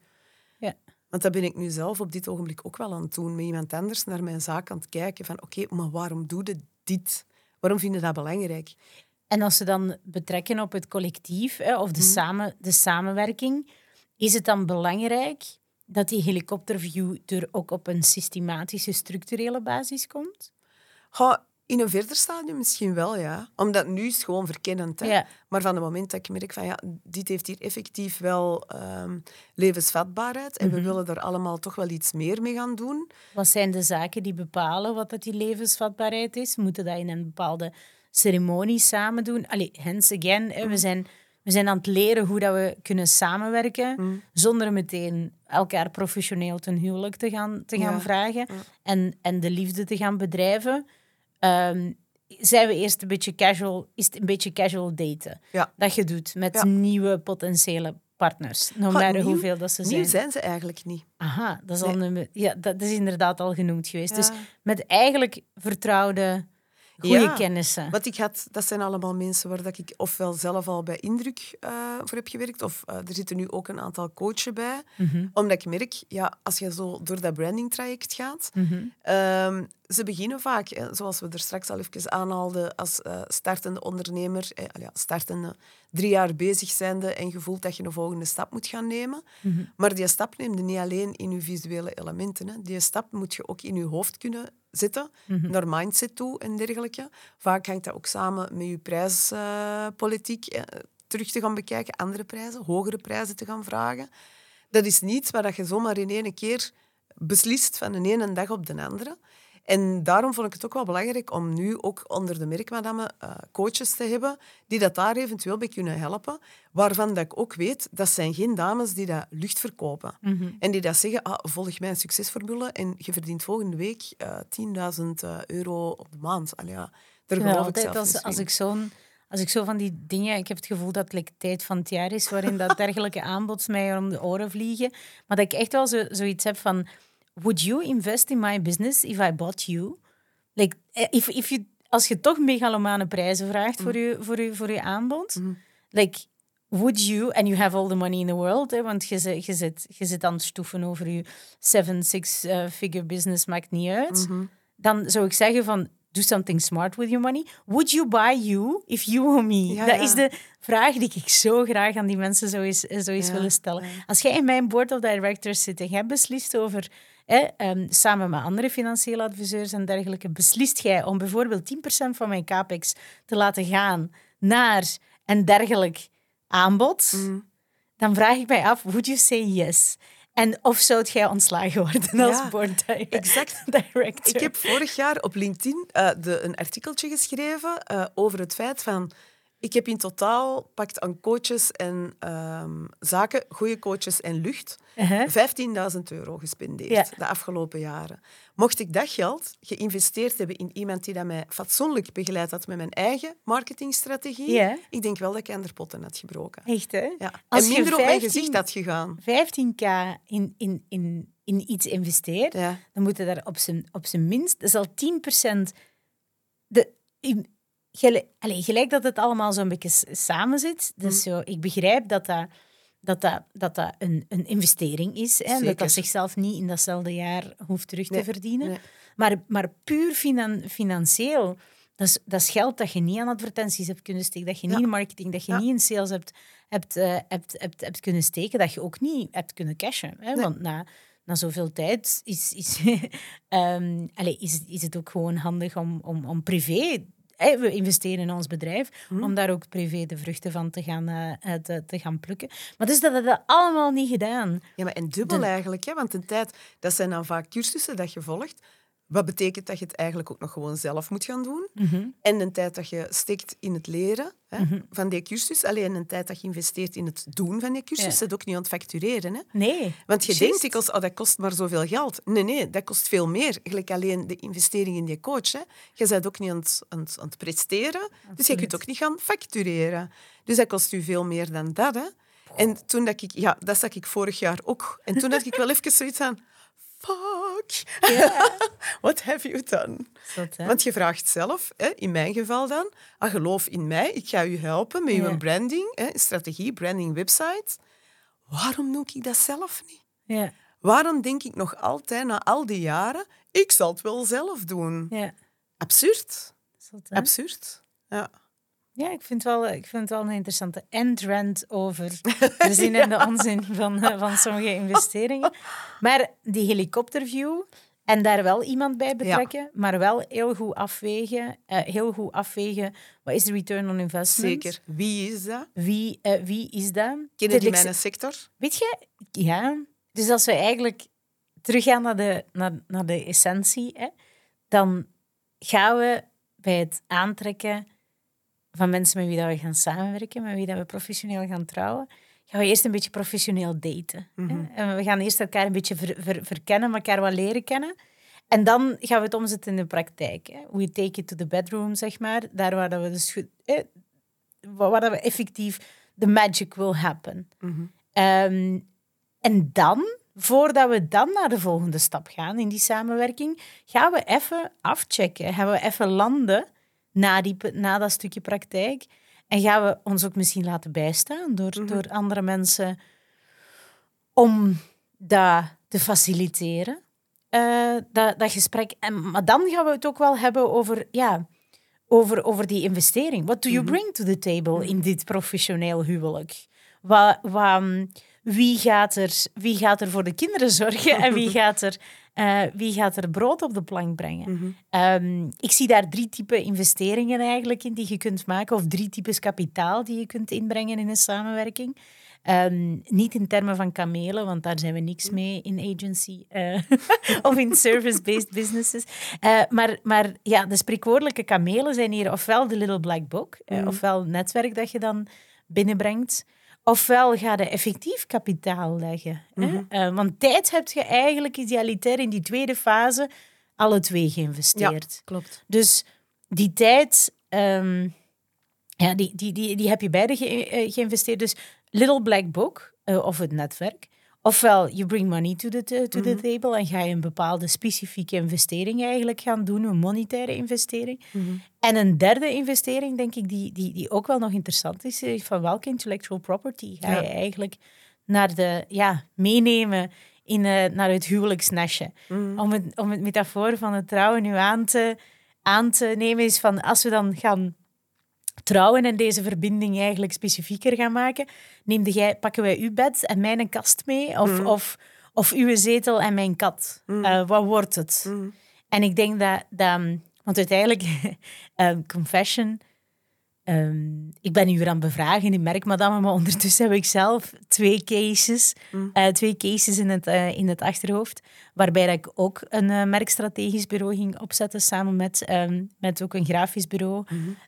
Ja. Want dat ben ik nu zelf op dit ogenblik ook wel aan het doen. Met iemand anders naar mijn zaak aan het kijken. Van oké, maar waarom doe je dit? Waarom vind je dat belangrijk? En als ze dan betrekken op het collectief hè, of de, samen, de samenwerking, is het dan belangrijk dat die helikopterview er ook op een systematische, structurele basis komt? In een verder stadium misschien wel, ja. Omdat nu is het gewoon verkennend. Hè? Ja. Maar van het moment dat ik merk van ja, dit heeft hier effectief wel ehm, levensvatbaarheid en we willen er allemaal toch wel iets meer mee gaan doen. Wat zijn de zaken die bepalen wat dat die levensvatbaarheid is? Moeten dat in een bepaalde ceremonie samen doen? Allee, hence again, we, zijn, we zijn aan het leren hoe dat we kunnen samenwerken zonder meteen elkaar professioneel ten huwelijk te gaan, te gaan Ja. vragen en, en de liefde te gaan bedrijven. Ehm, zijn we eerst een beetje casual, is het een beetje casual daten Ja. dat je doet met Ja. nieuwe potentiële partners, no matter nieuw- hoeveel dat ze zijn. Nieuw zijn ze eigenlijk niet. Aha, dat is, al ja, dat is inderdaad al genoemd geweest. Dus met eigenlijk vertrouwde, goede Ja. kennissen. Wat ik had, dat zijn allemaal mensen waar dat ik ofwel zelf al bij indruk eh, voor heb gewerkt, of eh, er zitten nu ook een aantal coaches bij. Mhm. Omdat ik merk, ja, als je zo door dat branding-traject gaat, Mhm. ehm, ze beginnen vaak, eh, zoals we er straks al even aanhaalden, als startende ondernemer, eh, ja, startende, drie jaar bezig zijnde en gevoeld dat je een volgende stap moet gaan nemen. Mhm. Maar die stap neem je niet alleen in je visuele elementen. Hè. Die stap moet je ook in je hoofd kunnen zetten, Mhm. naar mindset toe en dergelijke. Vaak hangt dat ook samen met je prijspolitiek. eh, terug te gaan bekijken, andere prijzen, hogere prijzen te gaan vragen. Dat is niets waar dat je zomaar in één keer beslist van de ene dag op de andere. En daarom vond ik het ook wel belangrijk om nu ook onder de merkmadame eh, coaches te hebben die dat daar eventueel bij kunnen helpen. Waarvan dat ik ook weet, dat zijn geen dames die dat lucht verkopen. En die dat zeggen, ah, volg mijn succesformule en je verdient volgende week eh 10.000 eh, euro op de maand. Al ja, daar Ja, geloof ik zelf als, als ik zo'n... Als ik zo van die dingen... Ik heb het gevoel dat het like, tijd van het jaar is waarin dat dergelijke aanbods mij om de oren vliegen. Maar dat ik echt wel zo, zoiets heb van... Would you invest in my business if I bought you? Like, eh, if, if you, als je toch megalomane prijzen vraagt voor, je, voor, je, voor je aanbod... Like, would you, and you have all the money in the world, hè, want je zit, je, zit, je zit aan het stoeven over je seven, six-figure business, maakt niet uit. Dan zou ik zeggen van, do something smart with your money. Would you buy you if you were me? Ja, dat ja. is de vraag die ik zo graag aan die mensen zou eens, eens Ja, willen stellen. Als jij in mijn board of directors zit en jij beslist over, hè, ehm, samen met andere financiële adviseurs en dergelijke, beslist jij om bijvoorbeeld 10% van mijn capex te laten gaan naar een dergelijk aanbod, Mm. dan vraag ik mij af, would you say yes? En of zou jij ontslagen worden als Ja, board di- *laughs* exact. director? Ik heb vorig jaar op LinkedIn eh, de, een artikeltje geschreven eh, over het feit van... Ik heb in totaal, pakt aan coaches en ehm, zaken, goede coaches en lucht, Uh-huh. 15.000 euro gespendeerd Ja. de afgelopen jaren. Mocht ik dat geld geïnvesteerd hebben in iemand die dat mij fatsoenlijk begeleid had met mijn eigen marketingstrategie, Ja. ik denk wel dat ik aan de potten had gebroken. Echt, hè? Ja. Als en minder op mijn 15 gezicht had gegaan. 15k in, in, in, in iets investeert, dan moet je daar op zijn, op zijn minst, dat is al 10% de, in, gelijk, allee, gelijk dat het allemaal zo'n beetje samen zit. Dus zo, ik begrijp dat dat, dat, dat, dat, dat een, een investering is. Hè, dat dat zichzelf niet in datzelfde jaar hoeft terug Nee, te verdienen. nee. Maar, maar puur finan, financieel, dat is, dat is geld dat je niet aan advertenties hebt kunnen steken, dat je niet in marketing, dat je Ja. niet in sales hebt, hebt, eh, hebt, hebt, hebt kunnen steken, dat je ook niet hebt kunnen cashen. Hè? Nee. Want na, na zoveel tijd is, is, *laughs* ehm, allee, is, is het ook gewoon handig om, om, om privé... we investeren in ons bedrijf, Mhm. om daar ook privé de vruchten van te gaan, eh, te, te gaan plukken. Maar dus dat hebben we allemaal niet gedaan. Ja, maar en dubbel De- eigenlijk, hè? want een tijd, dat zijn dan vaak cursussen dat je volgt. Wat betekent dat je het eigenlijk ook nog gewoon zelf moet gaan doen. Mhm. En een tijd dat je steekt in het leren hè, van die cursus. Alleen een tijd dat je investeert in het doen van die cursus. Ja. Dat ook niet aan het factureren. Hè. Nee. Want je denkt dikwijls, oh, dat kost maar zoveel geld. Nee, nee, dat kost veel meer. Gelijk alleen de investering in die coach. Hè. Je bent ook niet aan het, aan het, aan het presteren. Dus je kunt ook niet gaan factureren. Dus dat kost u veel meer dan dat. Hè. En toen dat ik... Ja, dat zag ik vorig jaar ook. En toen had ik wel even zoiets van... Fuck. *laughs* What have you done? Zot? Want je vraagt zelf, hè, in mijn geval dan, ah, geloof in mij, ik ga u helpen met uw branding, hè, strategie, branding, website. Waarom doe ik dat zelf niet? Waarom denk ik nog altijd, na al die jaren, ik zal het wel zelf doen? Absurd. Zot? Absurd. Ja. Ja, ik vind, wel, ik vind het wel een interessante endrand over *laughs* de zin en de onzin van, eh, van sommige investeringen. Maar die helikopterview en daar wel iemand bij betrekken, maar wel heel goed afwegen. eh, heel goed afwegen, wat is de return on investment? Zeker. Wie is dat? Wie, eh, wie is dat? Kennen die mijn sector? Weet je, ja. Dus als we eigenlijk teruggaan naar de, naar, naar de essentie, hè, dan gaan we bij het aantrekken van mensen met wie dat we gaan samenwerken, met wie dat we professioneel gaan trouwen, gaan we eerst een beetje professioneel daten. hè. En we gaan eerst elkaar een beetje ver- ver- verkennen, elkaar wat leren kennen. En dan gaan we het omzetten in de praktijk. Hè. We take it to the bedroom, zeg maar. Daar waar dat we dus eh, waar dat we effectief the magic will happen. Ehm, en dan, voordat we dan naar de volgende stap gaan in die samenwerking, gaan we even afchecken. Gaan we even landen na, die, na dat stukje praktijk. En gaan we ons ook misschien laten bijstaan door, door andere mensen om dat te faciliteren. eh, dat, dat gesprek. En, maar dan gaan we het ook wel hebben over, ja, over, over die investering. What do you bring to the table in dit professioneel huwelijk? Wat, wat, wie, gaat er, wie gaat er voor de kinderen zorgen en wie *laughs* gaat er, eh, wie gaat er brood op de plank brengen? Ehm, ik zie daar drie typen investeringen eigenlijk in die je kunt maken, of drie types kapitaal die je kunt inbrengen in een samenwerking. Ehm, niet in termen van kamelen, want daar zijn we niks mee in agency eh, *laughs* of in service-based businesses. Eh, maar, maar ja, de spreekwoordelijke kamelen zijn hier ofwel de Little Black Book, eh, ofwel het netwerk dat je dan binnenbrengt, ofwel ga je effectief kapitaal leggen. Hè? Eh, want tijd heb je eigenlijk idealitair in die tweede fase alle twee geïnvesteerd. klopt. Dus die tijd, ehm, ja, die, die, die, die heb je beide ge- eh, geïnvesteerd. Dus Little Black Book, eh, of het netwerk. Ofwel, you bring money to the, to the table en ga je een bepaalde specifieke investering eigenlijk gaan doen, een monetaire investering. En een derde investering, denk ik, die, die, die ook wel nog interessant is, is van welke intellectual property ga Ja. je eigenlijk naar de, ja, meenemen in, eh, naar het huwelijksnestje. Om, het, om het metafoor van het trouwen nu aan te, aan te nemen, is van als we dan gaan trouwen en deze verbinding eigenlijk specifieker gaan maken, neemde jij, pakken wij uw bed en mijn kast mee? Of, of, of uw zetel en mijn kat? Eh, wat wordt het? En ik denk dat, dat want uiteindelijk, *laughs* ehm, confession, ehm, ik ben u weer aan het bevragen in merkmadame, maar ondertussen heb ik zelf twee cases, eh, twee cases in het, eh, in het achterhoofd, waarbij dat ik ook een eh, merkstrategisch bureau ging opzetten, samen met, ehm, met ook een grafisch bureau.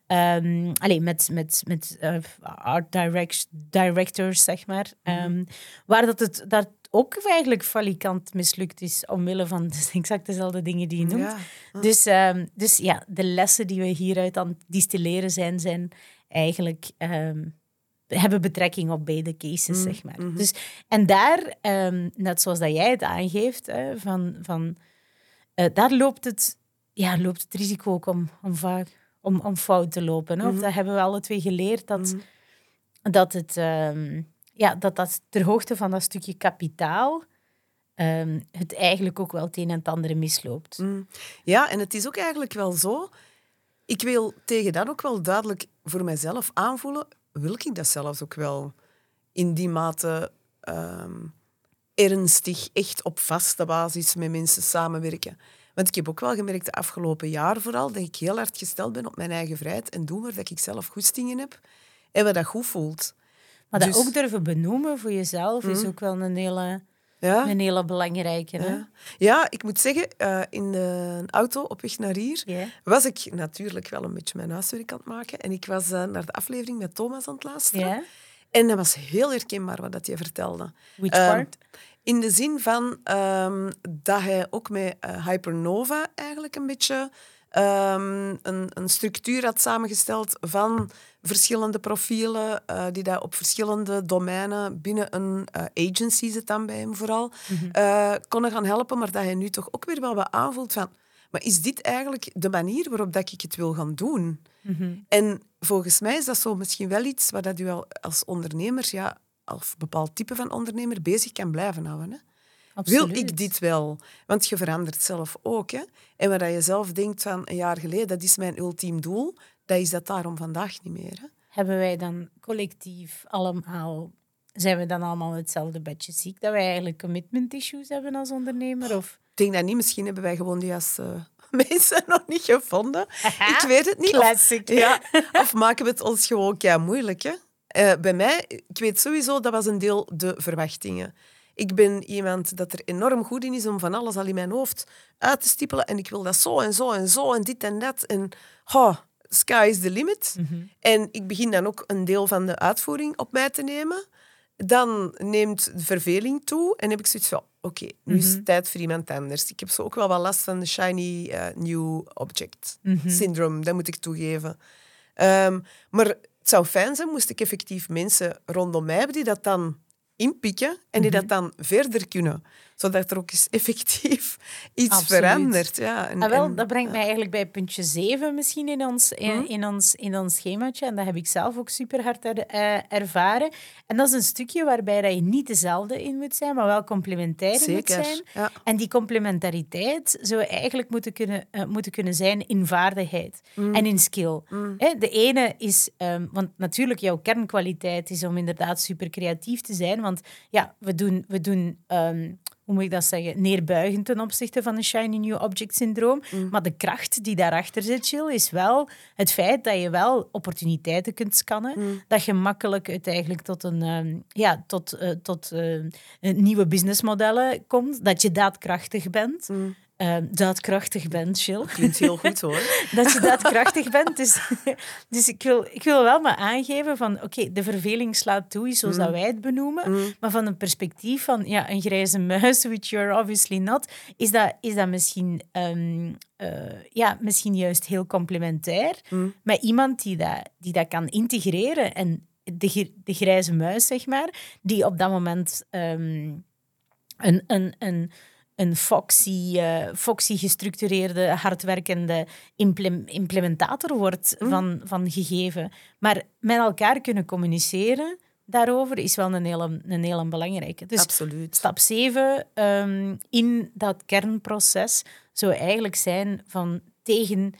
Ehm, allee, met, met, met art direct, directors, zeg maar. Ehm, waar dat het dat ook eigenlijk falikant mislukt is, omwille van *laughs* exact dezelfde dingen die je noemt. Ja. Dus, ehm, dus ja, de lessen die we hieruit aan het distilleren zijn, zijn eigenlijk... ehm, hebben betrekking op beide cases, zeg maar. Dus, en daar, ehm, net zoals dat jij het aangeeft, hè, van, van, eh, daar loopt het, ja, loopt het risico ook om, om, vaak, om, om fout te lopen. Hè? Of dat hebben we alle twee geleerd, dat, dat, het, ja, dat dat ter hoogte van dat stukje kapitaal ehm, het eigenlijk ook wel het een en het andere misloopt. Ja, en het is ook eigenlijk wel zo. Ik wil tegen dan ook wel duidelijk voor mezelf aanvoelen, wil ik dat zelfs ook wel in die mate ehm, ernstig, echt op vaste basis met mensen samenwerken. Want ik heb ook wel gemerkt de afgelopen jaar vooral dat ik heel hard gesteld ben op mijn eigen vrijheid en doen dat ik zelf goestingen heb en wat dat goed voelt. Maar dat Dus- ook durven benoemen voor jezelf is ook wel een hele Ja. Een hele belangrijke. Hè? Ja. ja, ik moet zeggen, uh, in de auto op weg naar hier was ik natuurlijk wel een beetje mijn huiswerk aan het maken. En ik was uh, naar de aflevering met Thomas aan het luisteren. En dat was heel herkenbaar wat dat hij vertelde. Which Ehm, part? In de zin van ehm, dat hij ook met eh, Hypernova eigenlijk een beetje ehm, een, een structuur had samengesteld van verschillende profielen eh, die daar op verschillende domeinen binnen een eh, agency zit dan bij hem vooral, eh, konden gaan helpen, maar dat hij nu toch ook weer wel wat aanvoelt van maar is dit eigenlijk de manier waarop dat ik het wil gaan doen? En volgens mij is dat zo misschien wel iets waar dat u al als ondernemer, ja, als bepaald type van ondernemer, bezig kan blijven houden. Hè? Wil Absoluut. ik dit wel? Want je verandert zelf ook. Hè? En waar je zelf denkt van een jaar geleden, dat is mijn ultiem doel, dat is dat daarom vandaag niet meer. Hè? Hebben wij dan collectief allemaal... Zijn we dan allemaal hetzelfde bedje ziek? Dat wij eigenlijk commitment issues hebben als ondernemer? Of... Ik denk dat niet. Misschien hebben wij gewoon die als eh, *laughs* mensen nog niet gevonden. ik weet het niet. Of-. Ja, of maken we het ons gewoon kei moeilijk? Hè? Eh, bij mij, ik weet sowieso, dat was een deel de verwachtingen. Ik ben iemand dat er enorm goed in is om van alles al in mijn hoofd uit te stippelen. En ik wil dat zo en zo en zo en dit en dat. En oh, sky is the limit. En ik begin dan ook een deel van de uitvoering op mij te nemen. Dan neemt de verveling toe en heb ik zoiets van, oké, nu is het tijd voor iemand anders. Ik heb zo ook wel wat last van de shiny eh, new object syndrome, dat moet ik toegeven. Ehm, maar het zou fijn zijn, moest ik effectief mensen rondom mij hebben die dat dan inpikken en die dat dan verder kunnen. Zodat er ook eens effectief *laughs* iets Absoluut. verandert. Ja, en, Ah, wel, en- dat brengt mij eigenlijk bij puntje 7 misschien in ons, in, Hm? in ons, in ons schemaatje. En dat heb ik zelf ook super hard er, eh, ervaren. En dat is een stukje waarbij dat je niet dezelfde in moet zijn, maar wel complementair moet zijn. ja. En die complementariteit zou eigenlijk moeten kunnen, eh, moeten kunnen zijn in vaardigheid Hm. en in skill. Hè, de ene is, ehm, want natuurlijk jouw kernkwaliteit is om inderdaad super creatief te zijn. Want ja, we doen, we doen ehm, hoe moet ik dat zeggen, neerbuigend ten opzichte van een shiny new object syndroom. Maar de kracht die daarachter zit, Jill, is wel het feit dat je wel opportuniteiten kunt scannen. Dat je makkelijk uiteindelijk tot, een, ehm, ja, tot, eh, tot eh, nieuwe businessmodellen komt. Dat je daadkrachtig bent. Eh, daadkrachtig bent, Jill. Klinkt heel goed hoor. *laughs* dat je daadkrachtig bent. Dus, *laughs* dus ik, wil, ik wil wel maar aangeven van, oké, de verveling slaat toe, zoals dat wij het benoemen. Maar van een perspectief van ja, een grijze muis, which you're obviously not, is dat, is dat misschien, ehm, eh, ja, misschien juist heel complementair. Met iemand die dat, die dat kan integreren en de, de grijze muis, zeg maar, die op dat moment ehm, een, een, een, een foxy, eh, foxy gestructureerde, hardwerkende implem- implementator wordt van, van gegeven. Maar met elkaar kunnen communiceren daarover is wel een hele, een hele belangrijke. Dus Absoluut. stap 7 ehm, in dat kernproces zou eigenlijk zijn van tegen,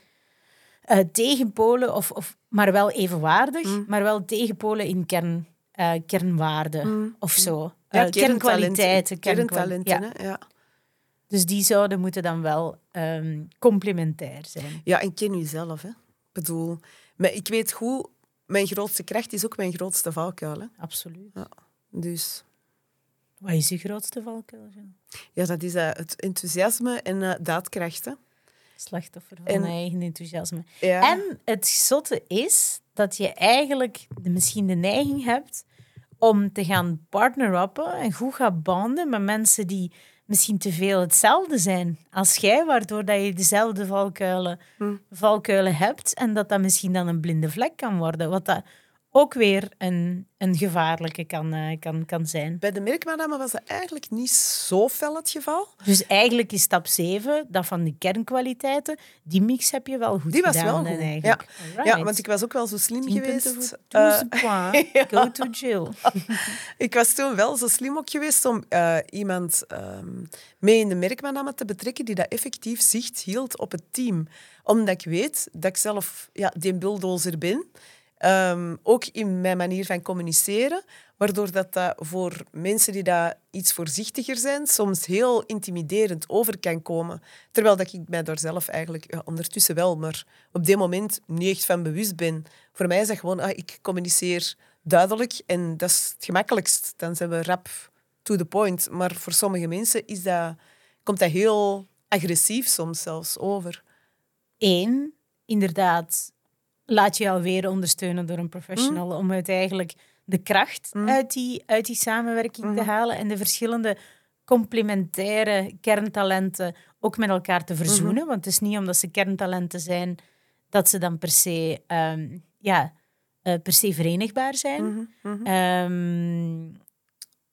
eh, tegenpolen, of, of, maar wel evenwaardig, Mm. maar wel tegenpolen in kern, eh, kernwaarden of zo. Ja, kernkwaliteiten. Kerntalenten, kernkwal- ja. Ja. Dus die zouden moeten dan wel ehm, complementair zijn. Ja, en ken jezelf. Hè. Ik bedoel, maar ik weet goed, mijn grootste kracht is ook mijn grootste valkuil. Hè. Absoluut. Dus Wat is je grootste valkuil? Ja, dat is eh, het enthousiasme en eh, daadkracht. Hè. Slachtoffer van En- eigen enthousiasme. Ja. En het zotte is dat je eigenlijk de, misschien de neiging hebt om te gaan partner-uppen en goed gaan banden met mensen die misschien te veel hetzelfde zijn als jij, waardoor dat je dezelfde valkuilen, valkuilen hebt en dat dat misschien dan een blinde vlek kan worden, wat dat ook weer een, een gevaarlijke kan, eh, kan, kan zijn. Bij de merkmadame was dat eigenlijk niet zo fel het geval. Dus eigenlijk is stap 7, dat van de kernkwaliteiten, die mix heb je wel goed Die was gedaan. wel goed. Ja. Eigenlijk. ja, Alright. want ik was ook wel zo slim 10 punten geweest. 12 points. *laughs* Go to Jill. *laughs* ik was toen wel zo slim ook geweest om eh, iemand ehm, mee in de merkmadame te betrekken die dat effectief zicht hield op het team. Omdat ik weet dat ik zelf ja, die bulldozer ben. Ehm, ook in mijn manier van communiceren. Waardoor dat, dat voor mensen die daar iets voorzichtiger zijn, soms heel intimiderend over kan komen. Terwijl dat ik mij daar zelf eigenlijk ondertussen wel, maar op dit moment niet echt van bewust ben. Voor mij is dat gewoon, ah, ik communiceer duidelijk en dat is het gemakkelijkst. Dan zijn we rap to the point. Maar voor sommige mensen is dat, komt dat heel agressief soms zelfs over. Eén, inderdaad, laat je alweer ondersteunen door een professional om het eigenlijk de kracht uit, die, uit die samenwerking te halen en de verschillende complementaire kerntalenten ook met elkaar te verzoenen. Want het is niet omdat ze kerntalenten zijn dat ze dan per se, ehm, ja, eh, per se verenigbaar zijn. Ehm,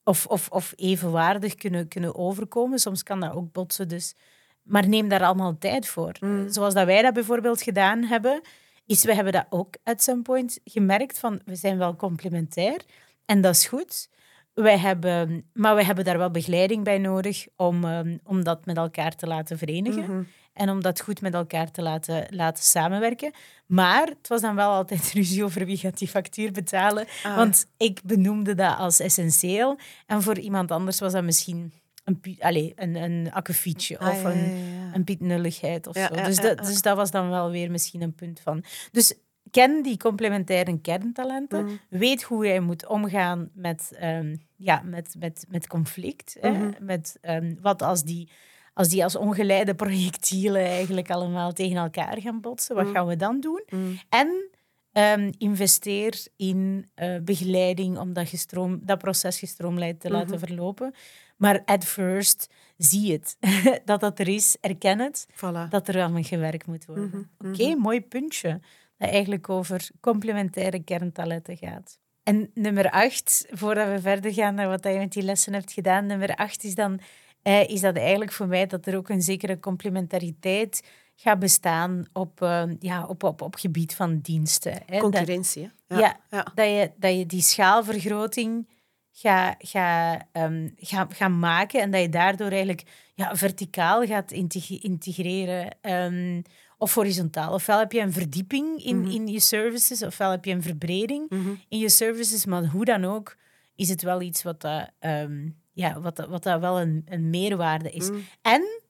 of, of, of evenwaardig kunnen, kunnen overkomen. Soms kan dat ook botsen. Dus. Maar neem daar allemaal tijd voor. Zoals dat wij dat bijvoorbeeld gedaan hebben, is we hebben dat ook at some point gemerkt van we zijn wel complementair en dat is goed. Wij hebben, maar we hebben daar wel begeleiding bij nodig om, um, om dat met elkaar te laten verenigen. En om dat goed met elkaar te laten, laten samenwerken. Maar het was dan wel altijd *laughs* ruzie over wie gaat die factuur betalen. Ah. Want ik benoemde dat als essentieel. En voor iemand anders was dat misschien een, allee, een, een akkefietje Ah, of ja, een, ja, ja. een pietnulligheid of zo. dus, dat, dus dat was dan wel weer misschien een punt van. Dus ken die complementaire kerntalenten. Mm. Weet hoe jij moet omgaan met, ehm, ja, met, met, met conflict. hè. Mhm. Met ehm, wat als die, als die als ongeleide projectielen eigenlijk allemaal tegen elkaar gaan botsen. Wat Mm. gaan we dan doen? Mm. En ehm, investeer in eh, begeleiding om dat, gestroom, dat proces gestroomlijnd te laten Mhm. verlopen. Maar at first, zie het. *laughs* dat dat er is, erken het, Voilà. dat er aan gewerkt moet worden. Mhm, Oké, mooi puntje. Dat eigenlijk over complementaire kerntalenten gaat. En nummer acht, voordat we verder gaan naar wat je met die lessen hebt gedaan, nummer acht is dan eh, is dat eigenlijk voor mij dat er ook een zekere complementariteit gaat bestaan op, eh, ja, op, op, op gebied van diensten. Hè. Dat- Concurrentie, hè? ja, ja. Dat, je, dat je die schaalvergroting gaat ga, ehm, ga, ga maken en dat je daardoor eigenlijk ja, verticaal gaat integ- integreren ehm, of horizontaal. Ofwel heb je een verdieping in, Mhm. in je services, ofwel heb je een verbreding Mhm. in je services, maar hoe dan ook is het wel iets wat, dat, ehm, ja, wat, dat, wat dat wel een, een meerwaarde is. Mhm. En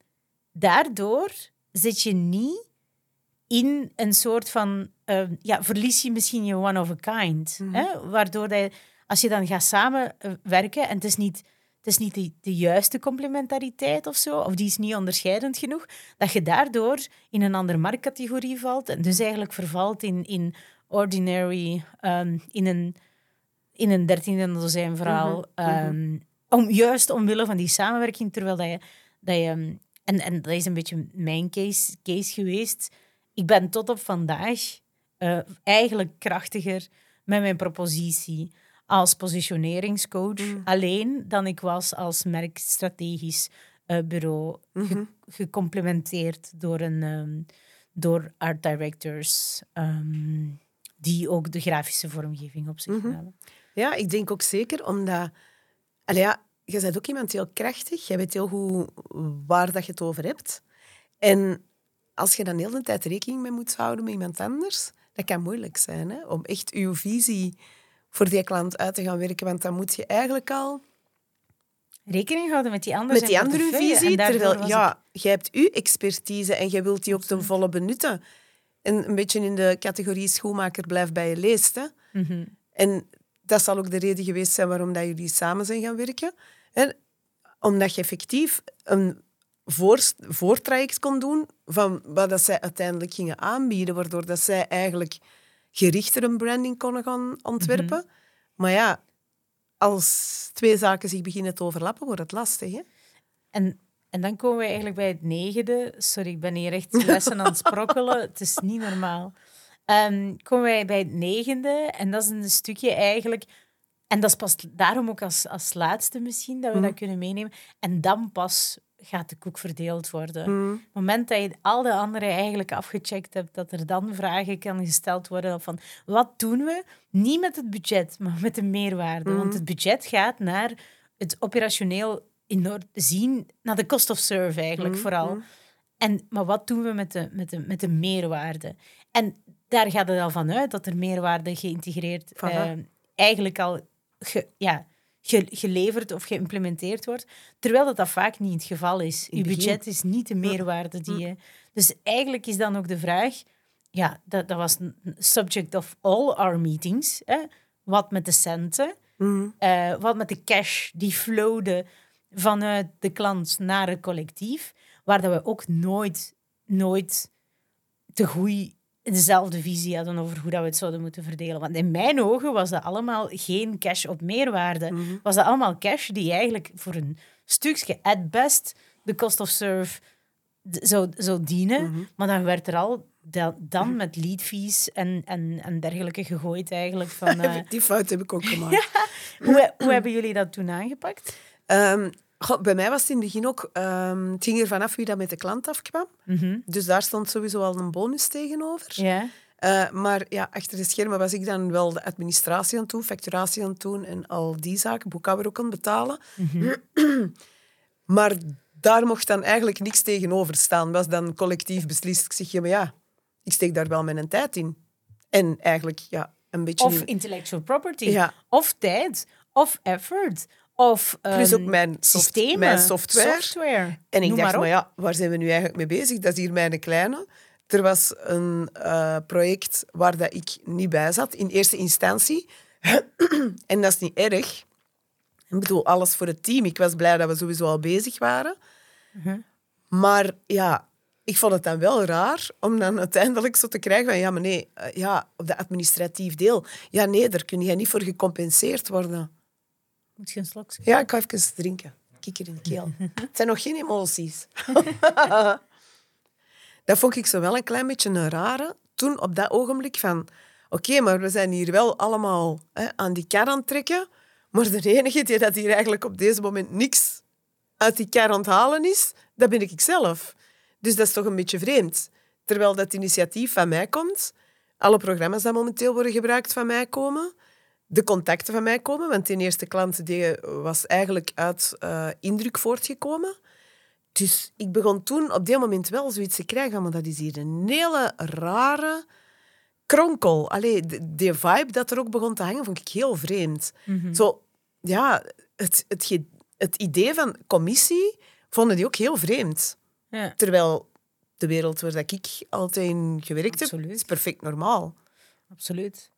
daardoor zit je niet in een soort van... eh, ja, verlies je misschien je one of a kind. Mhm. hè? Waardoor dat je, als je dan gaat samenwerken en het is niet... Het is niet de, de juiste complementariteit of zo, of die is niet onderscheidend genoeg, dat je daardoor in een andere marktcategorie valt en dus eigenlijk vervalt in, in ordinary, ehm, in een, in een dertiende dozijn verhaal. Mhm, mhm. om, juist omwille van die samenwerking, terwijl dat je... Dat je en, en dat is een beetje mijn case, case geweest. Ik ben tot op vandaag eh, eigenlijk krachtiger met mijn propositie als positioneringscoach Mhm. alleen dan ik was als merkstrategisch eh, bureau, ge- Mhm. gecomplementeerd door, een, ehm, door art directors ehm, die ook de grafische vormgeving op zich Mhm. namen. Ja, ik denk ook zeker omdat... Ja, je bent ook iemand heel krachtig. Je weet heel goed waar dat je het over hebt. En als je dan heel de tijd rekening mee moet houden met iemand anders, dat kan moeilijk zijn. Hè? Om echt uw visie voor die klant uit te gaan werken. Want dan moet je eigenlijk al Rekening houden met die andere met die andere visie. Terwijl, ja, jij hebt uw expertise en jij wilt die ook ten volle benutten. En een beetje in de categorie schoenmaker blijft bij je leest. Hè? ik- Mhm. En dat zal ook de reden geweest zijn waarom dat jullie samen zijn gaan werken. Hè? Omdat je effectief een voor, voortraject kon doen van wat dat zij uiteindelijk gingen aanbieden, waardoor dat zij eigenlijk gerichter een branding konden gaan ontwerpen. Maar ja, als twee zaken zich beginnen te overlappen, wordt het lastig. Hè? En, en dan komen we eigenlijk bij het negende. Sorry, ik ben hier echt *laughs* lessen aan het sprokkelen. Het is niet normaal. Ehm, komen wij bij het negende. En dat is een stukje eigenlijk... En dat is pas daarom ook als, als laatste misschien, dat we dat kunnen meenemen. En dan pas gaat de koek verdeeld worden. Op het moment dat je al de anderen eigenlijk afgecheckt hebt, dat er dan vragen kan gesteld worden van wat doen we? Niet met het budget, maar met de meerwaarde. Want het budget gaat naar het operationeel in orde zien, naar de cost of serve eigenlijk vooral. En, maar wat doen we met de, met, de, met de meerwaarde? En daar gaat het al van uit dat er meerwaarde geïntegreerd, eh, eigenlijk al ge- ja, ge- geleverd of geïmplementeerd wordt. Terwijl dat, dat vaak niet het geval is. Je budget is niet de meerwaarde die je... Dus eigenlijk is dan ook de vraag... Ja, dat, dat was subject of all our meetings. Hè? Wat met de centen? Mhm. Eh, wat met de cash die flowde vanuit de klant naar het collectief, waar dat we ook nooit, nooit te goed dezelfde visie hadden over hoe dat we het zouden moeten verdelen. Want in mijn ogen was dat allemaal geen cash op meerwaarde. Mhm. Was dat allemaal cash die eigenlijk voor een stukje, at best, de cost of serve zou, zou dienen. Mhm. Maar dan werd er al da- dan met lead fees en, en, en dergelijke gegooid eigenlijk. *laughs* Van, eh, Die fout heb ik ook *laughs* gemaakt. hoe, hoe hebben jullie dat toen aangepakt? Ehm, bij mij was het in het begin ook... ehm, het ging er vanaf wie dat met de klant afkwam. Mhm. Dus daar stond sowieso al een bonus tegenover. Ja. Eh, maar ja, achter de schermen was ik dan wel de administratie aan het doen, facturatie aan het doen en al die zaken, boekhouder ook aan het betalen. *clears throat* maar daar mocht dan eigenlijk niks tegenover staan. Was dan collectief beslist. Ik zeg, ja, maar ja, ik steek daar wel mijn tijd in. En eigenlijk, ja, een beetje... Of in- intellectual property. Ja. Of tijd. Of effort. Of Plus ehm, ook mijn, soft- systemen. mijn software. software. En ik Noem dacht, maar ja, waar zijn we nu eigenlijk mee bezig? Dat is hier mijn kleine. Er was een eh, project waar dat ik niet bij zat, in eerste instantie. *clears throat* en dat is niet erg. Ik bedoel, alles voor het team. Ik was blij dat we sowieso al bezig waren. Mhm. Maar ja, ik vond het dan wel raar om dan uiteindelijk zo te krijgen van ja, maar nee, eh, ja, op dat administratief deel. Ja, nee, daar kun je niet voor gecompenseerd worden. Moet je een slok Ja, ik ga even drinken. Kikker in de keel. *laughs* Het zijn nog geen emoties. *laughs* dat vond ik zo wel een klein beetje een rare. Toen op dat ogenblik van... Oké, maar we zijn hier wel allemaal hè, aan die kar aan het trekken. Maar de enige die dat hier eigenlijk op deze moment niks uit die kar aan het halen is, dat ben ik zelf. Dus dat is toch een beetje vreemd. Terwijl dat initiatief van mij komt, alle programma's die momenteel worden gebruikt van mij komen, de contacten van mij komen, want die eerste klant die was eigenlijk uit eh, indruk voortgekomen. Dus ik begon toen op dat moment wel zoiets te krijgen maar dat is hier een hele rare kronkel. Allee, de- die vibe dat er ook begon te hangen, vond ik heel vreemd. Zo, ja, het, het, idee van commissie vonden die ook heel vreemd. Ja. Terwijl de wereld waar ik altijd in gewerkt heb, is perfect normaal. Absoluut.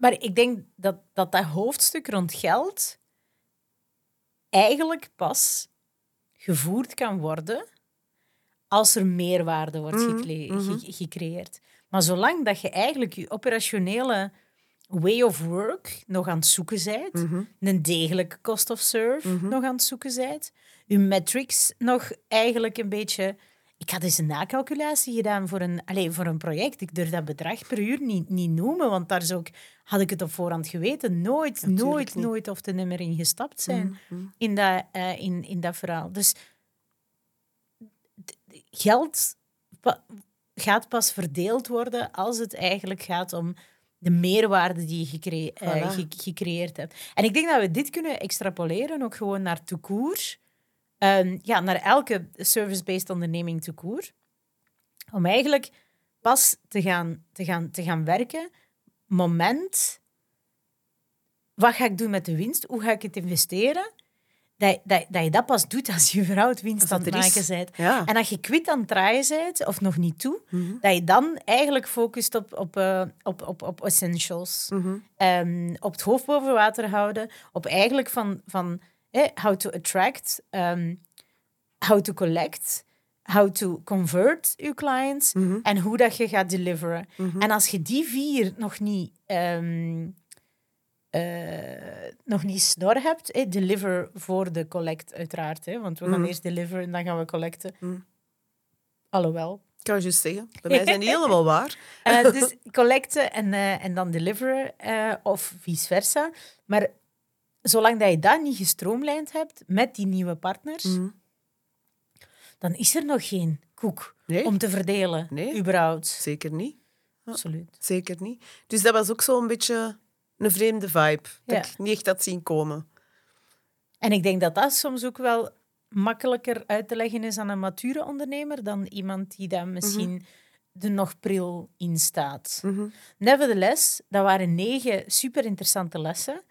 Maar ik denk dat dat, dat hoofdstuk rond geld eigenlijk pas gevoerd kan worden als er meerwaarde wordt gecre- ge- gecreëerd. Maar zolang dat je eigenlijk je operationele way of work nog aan het zoeken bent, een degelijke cost of serve nog aan het zoeken bent, je metrics nog eigenlijk een beetje... Ik had eens een nakalculatie gedaan voor een, allez, voor een project. Ik durf dat bedrag per uur niet, niet noemen, want daar zou ik, had ik het op voorhand geweten, nooit, nooit, niet. nooit of er niet meer in gestapt zijn in, dat, eh, in, in dat verhaal. Dus geld pa- gaat pas verdeeld worden als het eigenlijk gaat om de meerwaarde die je gecre- eh, ge- gecreëerd hebt. En ik denk dat we dit kunnen extrapoleren ook gewoon naar toekoer. Ehm, ja, naar elke service-based onderneming toekoer. Om eigenlijk pas te gaan, te gaan, te gaan werken, moment, wat ga ik doen met de winst? Hoe ga ik het investeren? Dat, dat, dat je dat pas doet als je überhaupt winst aan het maken bent. Ja. En als je kwit aan het draaien bent, of nog niet toe, dat je dan eigenlijk focust op, op, eh, op, op, op essentials. Ehm, op het hoofd boven water houden. Op eigenlijk van, van eh, how to attract, ehm, how to collect, how to convert je clients en hoe dat je gaat deliveren. En als je die vier nog niet, ehm, eh, nog niet snor hebt, eh, deliver voor de collect uiteraard. Hè, want we gaan eerst deliveren en dan gaan we collecten. Alhoewel. Ik kan je juist zeggen. Bij mij zijn die helemaal *laughs* waar. Eh, dus collecten en, eh, en dan deliveren, of vice versa. Maar zolang dat je dat niet gestroomlijnd hebt met die nieuwe partners, dan is er nog geen koek Nee. om te verdelen, Nee. überhaupt. Zeker niet. Absoluut. Zeker niet. Dus dat was ook zo'n beetje een vreemde vibe. Dat Ja. ik niet echt had zien komen. En ik denk dat dat soms ook wel makkelijker uit te leggen is aan een mature ondernemer dan iemand die daar misschien er nog pril in staat. Nevertheless, dat waren negen super interessante lessen.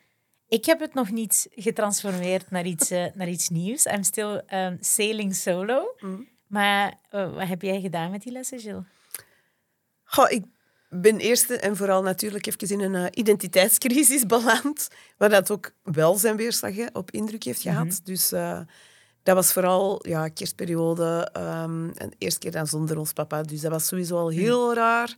Ik heb het nog niet getransformeerd naar iets, eh, naar iets nieuws. I'm still um, sailing solo. Maar eh, wat heb jij gedaan met die lessen, Jill? Goh, ik ben eerst en vooral natuurlijk even in een uh, identiteitscrisis beland, waar dat ook wel zijn weerslag hè, op indruk heeft gehad. Mhm. Dus uh, dat was vooral ja, kerstperiode, um, en de eerste keer dan zonder ons papa. Dus dat was sowieso al heel mm. raar.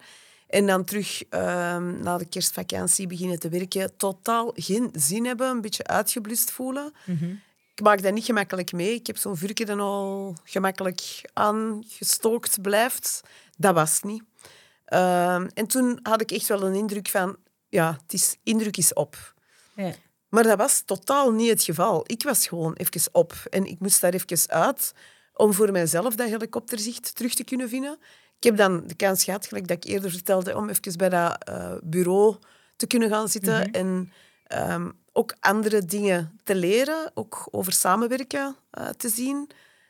En dan terug um, na de kerstvakantie beginnen te werken. Totaal geen zin hebben, een beetje uitgeblust voelen. Mm Ik maak dat niet gemakkelijk mee. Ik heb zo'n vuurtje dan al gemakkelijk aangestookt blijft. Dat was niet. Um, en toen had ik echt wel een indruk van... Ja, het is, indruk is op. Ja. Maar dat was totaal niet het geval. Ik was gewoon even op. En ik moest daar even uit om voor mijzelf dat helikopterzicht terug te kunnen vinden. Ik heb dan de kans gehad, gelijk dat ik eerder vertelde, om even bij dat uh, bureau te kunnen gaan zitten mhm. en um, ook andere dingen te leren, ook over samenwerken uh, te zien.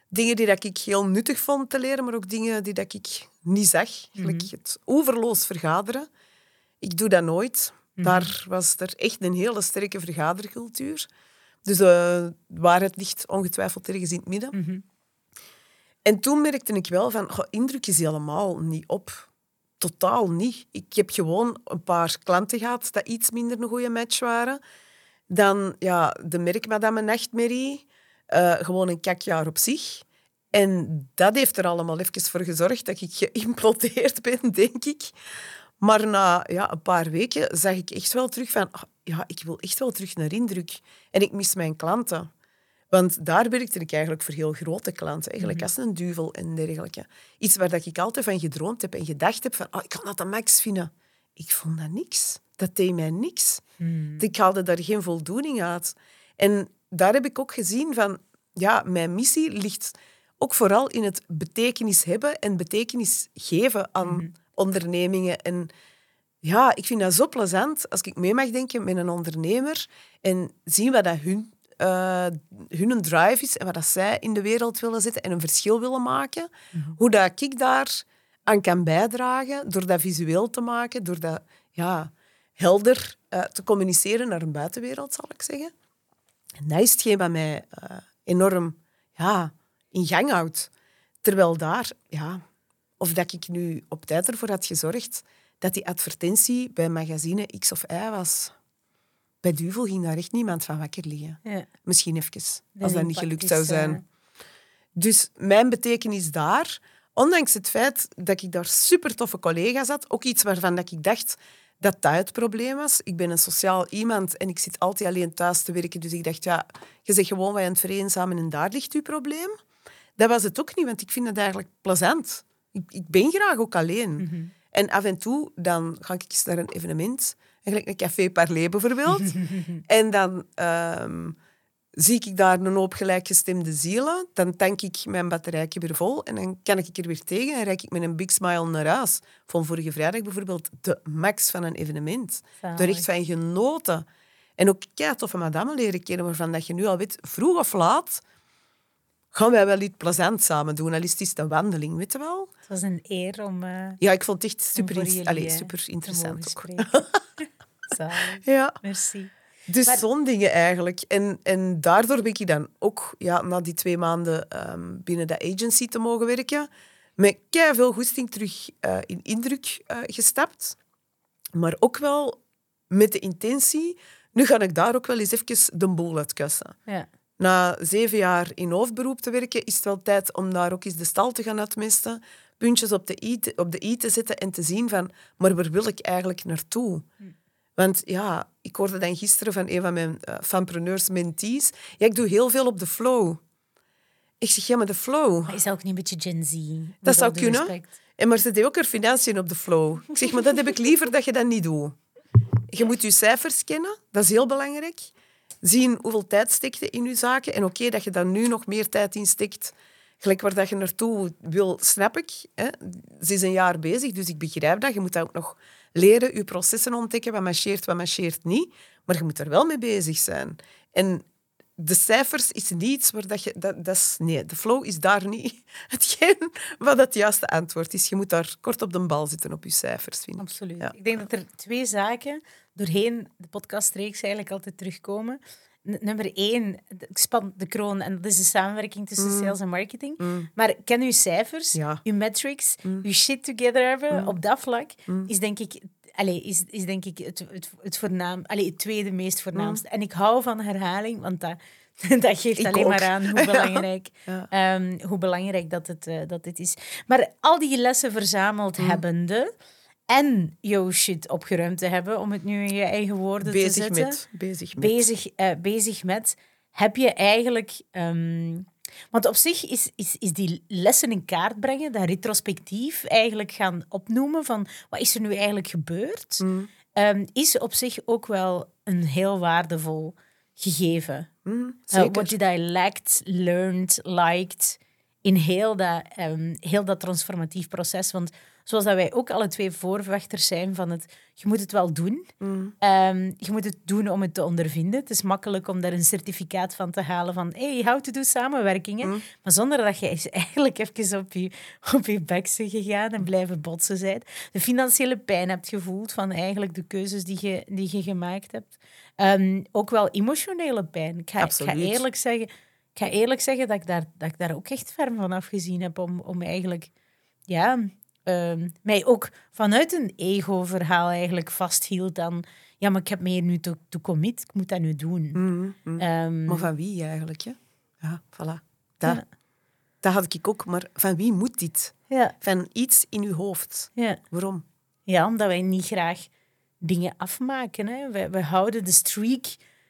Dingen die dat ik heel nuttig vond te leren, maar ook dingen die dat ik niet zag. Mhm. het overloos vergaderen. Ik doe dat nooit. Mhm. Daar was er echt een hele sterke vergadercultuur. Dus uh, waarheid ligt ongetwijfeld ergens in het midden. En toen merkte ik wel van, goh, indruk is helemaal niet op. Totaal niet. Ik heb gewoon een paar klanten gehad dat iets minder een goede match waren. Dan ja, de merkmadame Nachtmerrie. Uh, gewoon een kakjaar op zich. En dat heeft er allemaal even voor gezorgd dat ik geïmplodeerd *laughs* ben, denk ik. Maar na ja, een paar weken zag ik echt wel terug van... Oh, ja, ik wil echt wel terug naar indruk. En ik mis mijn klanten. Want daar werkte ik eigenlijk voor heel grote klanten. Eigenlijk mm als een duvel en dergelijke. Iets waar dat ik altijd van gedroomd heb en gedacht heb van... Oh, ik kan dat de max vinden. Ik vond dat niks. Dat deed mij niks. Hmm. Ik haalde daar geen voldoening uit. En daar heb ik ook gezien van... Ja, mijn missie ligt ook vooral in het betekenis hebben en betekenis geven aan mhm. ondernemingen. En ja, ik vind dat zo plezant als ik mee mag denken met een ondernemer en zien wat dat hun, uh, hun drive is en wat dat zij in de wereld willen zetten en een verschil willen maken. Mhm. Hoe dat ik daar aan kan bijdragen door dat visueel te maken, door dat ja, helder uh, te communiceren naar een buitenwereld, zal ik zeggen. En dat is hetgeen wat mij uh, enorm ja, in gang houdt. Terwijl daar, ja, of dat ik nu op tijd ervoor had gezorgd dat die advertentie bij magazine X of Y was. Bij Duvel ging daar echt niemand van wakker liggen. Ja. Misschien even, als dat niet gelukt zou zijn. Eh, dus mijn betekenis daar, ondanks het feit dat ik daar super toffe collega's had, ook iets waarvan dat ik dacht dat dat het probleem was. Ik ben een sociaal iemand en ik zit altijd alleen thuis te werken. Dus ik dacht, ja, je zegt gewoon wij aan het vereenzamen en daar ligt uw probleem. Dat was het ook niet, want ik vind het eigenlijk plezant. Ik, ik ben graag ook alleen. Mhm. En af en toe dan ga ik eens naar een evenement, eigenlijk een café parler bijvoorbeeld. *laughs* en dan um, zie ik daar een hoop gelijkgestemde zielen. Dan tank ik mijn batterijtje weer vol en dan kan ik er weer tegen en rijd ik met een big smile naar huis. Van vorige vrijdag bijvoorbeeld de max van een evenement. Daar echt van genoten. En ook kei toffe madame leren kennen waarvan dat je nu al weet, vroeg of laat gaan wij wel iets plezant samen doen. Al is het een wandeling, weet je wel? Het was een eer om... Uh, ja, ik vond het echt super, in, allez, eh, super interessant ook. *laughs* ja. Merci. Dus maar... zo'n dingen eigenlijk. En, en daardoor ben ik dan ook ja, na die twee maanden um, binnen de agency te mogen werken, met kei veel goesting terug uh, in indruk uh, gestapt. Maar ook wel met de intentie, nu ga ik daar ook wel eens even de boel uitkussen. Ja na zeven jaar in hoofdberoep te werken, is het wel tijd om daar ook eens de stal te gaan uitmesten, puntjes op de i te, op de i te zetten en te zien van, maar waar wil ik eigenlijk naartoe? Hm. Want ja, ik hoorde dan gisteren van een van mijn uh, fanpreneurs mentees, ja, ik doe heel veel op de flow. Ik zeg, ja, maar de flow... Maar is dat ook niet een beetje Gen Z? Dat zou kunnen. En maar ze deed ook er financiën op de flow. Ik zeg, maar dat heb ik liever dat je dat niet doet. Je moet je cijfers kennen, dat is heel belangrijk zien hoeveel tijd steekt je in je zaken. En oké, dat je daar nu nog meer tijd in steekt, gelijk waar dat je naartoe wil, snap ik. Hè. Ze is een jaar bezig, dus ik begrijp dat. Je moet ook nog leren, je processen ontdekken, wat marcheert, wat marcheert niet. Maar je moet er wel mee bezig zijn. En de cijfers is niets waar dat je... Dat, dat is, nee, de flow is daar niet *laughs* hetgeen wat het juiste antwoord is. Je moet daar kort op de bal zitten op je cijfers, vind Absoluut. Ik denk dat er twee zaken doorheen de podcastreeks eigenlijk altijd terugkomen. Nummer één, ik span de kroon en dat is de samenwerking tussen Mm. sales en marketing. Maar ken je cijfers, Ja. je metrics, Mm. je shit together hebben op dat vlak, is denk ik, allee, is, is denk ik het, het, het, voornaam, allee, het tweede meest voornaamste. En ik hou van herhaling, want dat, *laughs* dat geeft Ik alleen ook. maar aan *laughs* hoe belangrijk, Ja. ehm, hoe belangrijk dat, het, eh, dat dit is. Maar al die lessen verzameld Mm. hebbende en jouw shit opgeruimd te hebben, om het nu in je eigen woorden te Bezig zetten met. Bezig met. bezig, eh, bezig met, heb je eigenlijk. ehm, want op zich is, is, is die lessen in kaart brengen, dat retrospectief eigenlijk gaan opnoemen van wat is er nu eigenlijk gebeurd, Mm. ehm, is op zich ook wel een heel waardevol gegeven. Mm, Uh, what did I lacked, learned, liked in heel dat, ehm, heel dat transformatief proces. Want zoals dat wij ook alle twee voorvechters zijn van het, je moet het wel doen. Mm. Ehm, je moet het doen om het te ondervinden. Het is makkelijk om daar een certificaat van te halen van hey, how to do samenwerkingen. Mm. Maar zonder dat je *laughs* eigenlijk even op je, op je bek bent gegaan en blijven botsen bent. De financiële pijn hebt gevoeld van eigenlijk de keuzes die je, die je gemaakt hebt. Ehm, ook wel emotionele pijn. Ik ga, ik ga eerlijk zeggen, ik ga eerlijk zeggen dat ik daar, dat ik daar ook echt ver van afgezien heb om, om eigenlijk... Ja, ehm, mij ook vanuit een ego-verhaal eigenlijk vasthield aan... Ja, maar ik heb me hier nu toe, toe commit, ik moet dat nu doen. Mm, mm. Ehm, Maar van wie eigenlijk? Hè? Ja, voilà. Dat, Ja. dat had ik ook. Maar van wie moet dit? ja, Van iets in uw hoofd. ja. Waarom? ja, omdat wij niet graag dingen afmaken. Hè. We, we houden de streak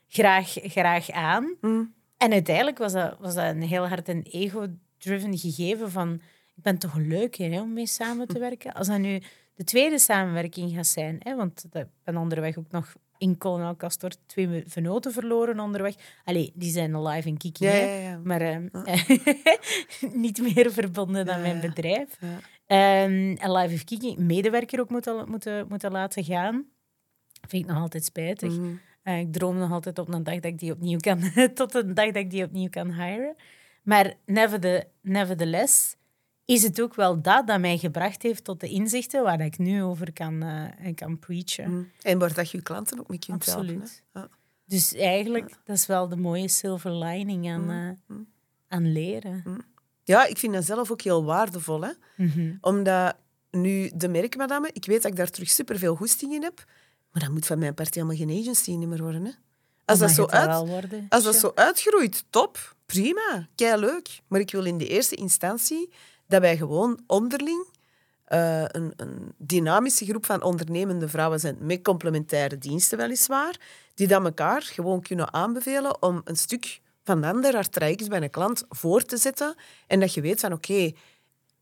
graag, graag aan. Mm. En uiteindelijk was dat, was dat een heel hard een ego-driven gegeven van... Ik ben toch leuk hè, om mee samen te werken. Als dat nu de tweede samenwerking gaat zijn... Hè, want ik ben onderweg ook nog in Kolonel Castor twee venoten verloren onderweg. Allee, die zijn alive in Kiki. Ja, hè. ja, ja. Maar ehm, *laughs* niet meer verbonden dan Ja, mijn bedrijf. Ja. Ehm, en Live of Kiki, medewerker ook moeten, moeten, moeten laten gaan. Vind ik nog altijd spijtig. Mhm. Eh, ik droom nog altijd op een dag dat ik die opnieuw kan, *laughs* tot een dag dat ik die opnieuw kan hiren. Maar neverthe- nevertheless is het ook wel dat dat mij gebracht heeft tot de inzichten waar ik nu over kan, eh, kan preachen. Mm. En waar dat je klanten ook mee kunt helpen. Absoluut. hè. Ja. Dus eigenlijk, dat is wel de mooie silver lining aan, eh, aan leren. Ja, ik vind dat zelf ook heel waardevol. Hè? Mhm. Omdat nu de merkmadame, ik weet dat ik daar terug superveel goesting in heb, maar dat moet van mijn part helemaal geen agency meer worden. Hè? Als, dat zo, uit, worden, als dat zo uitgroeit, top, prima, kei leuk. Maar ik wil in de eerste instantie dat wij gewoon onderling eh, een, een dynamische groep van ondernemende vrouwen zijn, met complementaire diensten weliswaar, die dan elkaar gewoon kunnen aanbevelen om een stuk van de ander, haar traject bij een klant, voor te zetten. En dat je weet van, oké,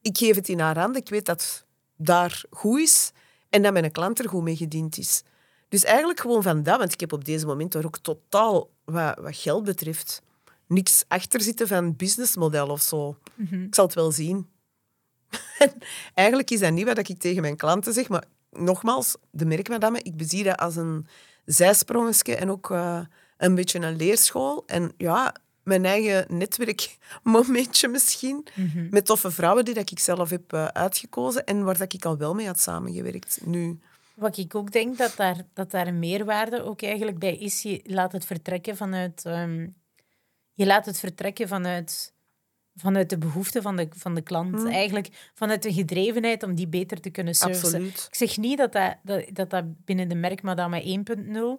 ik geef het in haar handen, ik weet dat het daar goed is en dat mijn klant er goed mee gediend is. Dus eigenlijk gewoon van dat, want ik heb op deze moment er ook totaal, wat, wat geld betreft, niks achter zitten van businessmodel of zo. Ik zal het wel zien. Eigenlijk is dat niet wat ik tegen mijn klanten zeg, maar nogmaals, de merkmadame, ik bezie dat als een zijsprongetje en ook eh, een beetje een leerschool. En ja, mijn eigen netwerkmomentje misschien, met toffe vrouwen die dat ik zelf heb eh, uitgekozen en waar dat ik al wel mee had samengewerkt. Nu, Wat ik ook denk dat daar, dat daar een meerwaarde ook eigenlijk bij is, je laat het vertrekken vanuit, ehm, je laat het vertrekken vanuit, vanuit de behoeften van de, van de klant. Eigenlijk vanuit de gedrevenheid om die beter te kunnen servicen. Absoluut. Ik zeg niet dat dat, dat, dat, binnen de merkmadame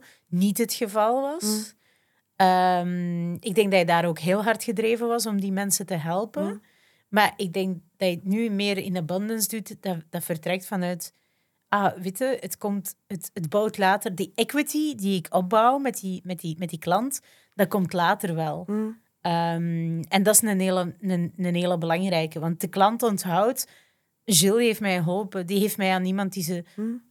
1.0 niet het geval was. Ehm, ik denk dat je daar ook heel hard gedreven was om die mensen te helpen. Maar ik denk dat je het nu meer in abundance doet, dat, dat vertrekt vanuit ah, weet je, het, komt, het, het bouwt later. Die equity die ik opbouw met die, met die, met die klant, dat komt later wel. Ehm, en dat is een hele, een, een hele belangrijke. Want de klant onthoudt, Gilles heeft mij geholpen. Die heeft mij aan iemand die ze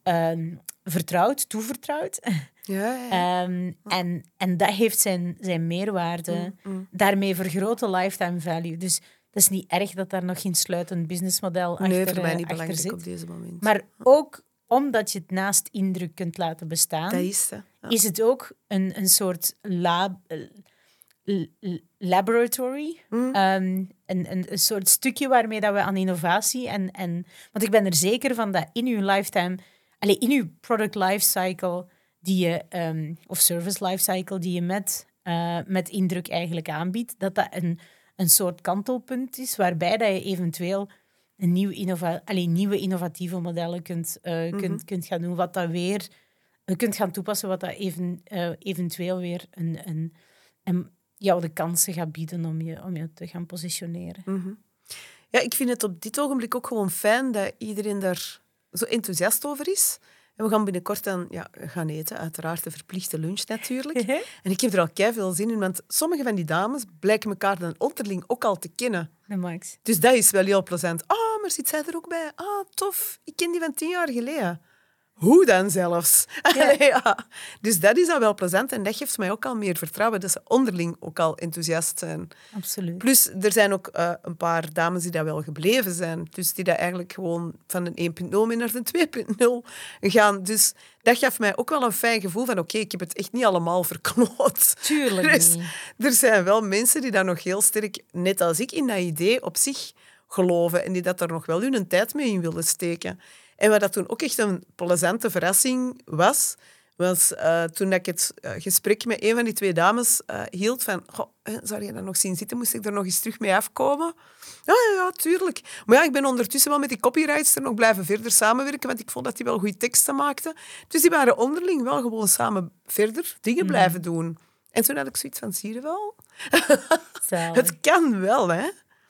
ehm, vertrouwt, toevertrouwt. *laughs* Ja, ja. Ehm, en, en dat heeft zijn, zijn meerwaarde. Daarmee vergroten lifetime value. Dus dat is niet erg dat daar nog geen sluitend businessmodel achter, nee, voor mij eh, niet belangrijk zit. op deze moment. Maar ook omdat je het naast indruk kunt laten bestaan, dat is het. Ja. is het ook een, een soort lab, eh, laboratory. Mm. Ehm, een, een, een soort stukje waarmee dat we aan innovatie en, en... Want ik ben er zeker van dat in uw lifetime... Allez, in uw product lifecycle die je... ehm, of service lifecycle die je met eh, met indruk eigenlijk aanbiedt, dat dat een, een soort kantelpunt is waarbij dat je eventueel een nieuw innova alleen, nieuwe innovatieve modellen kunt, uh, kunt, kunt gaan doen, wat dat weer je kunt gaan toepassen, wat dat even, uh, eventueel weer een, een, een, jou de kansen gaat bieden om je, om je te gaan positioneren. Mhm. Ja, ik vind het op dit ogenblik ook gewoon fijn dat iedereen daar zo enthousiast over is. En we gaan binnenkort dan ja, gaan eten, uiteraard de verplichte lunch natuurlijk. *laughs* en ik heb er al kei veel zin in, want sommige van die dames blijken elkaar dan onderling ook al te kennen. Max. Dus dat is wel heel plezant. Ah, oh, maar zit zij er ook bij? Ah, tof. Ik ken die van tien jaar geleden. Hoe dan zelfs? Ja. *laughs* Dus dat is dan wel plezant en dat geeft mij ook al meer vertrouwen dat ze onderling ook al enthousiast zijn. Absoluut. Plus, er zijn ook uh, een paar dames die dat wel gebleven zijn. Dus die dat eigenlijk gewoon van een 1.0 naar een 2.0 gaan. Dus dat gaf mij ook wel een fijn gevoel van oké, ik heb het echt niet allemaal verkloot. Tuurlijk *laughs* dus, niet. Er zijn wel mensen die daar nog heel sterk, net als ik, in dat idee op zich geloven en die dat er nog wel hun tijd mee in willen steken. En wat dat toen ook echt een plezante verrassing was, was uh, toen ik het uh, gesprek met een van die twee dames uh, hield van zou je dat nog zien zitten? Moest ik er nog eens terug mee afkomen? Ja, ja, ja, tuurlijk. Maar ja, ik ben ondertussen wel met die copywriters nog blijven verder samenwerken, want ik vond dat die wel goede teksten maakten. Dus die waren onderling wel gewoon samen verder dingen mhm. blijven doen. En toen had ik zoiets van, zie je wel? *laughs* het kan wel, hè?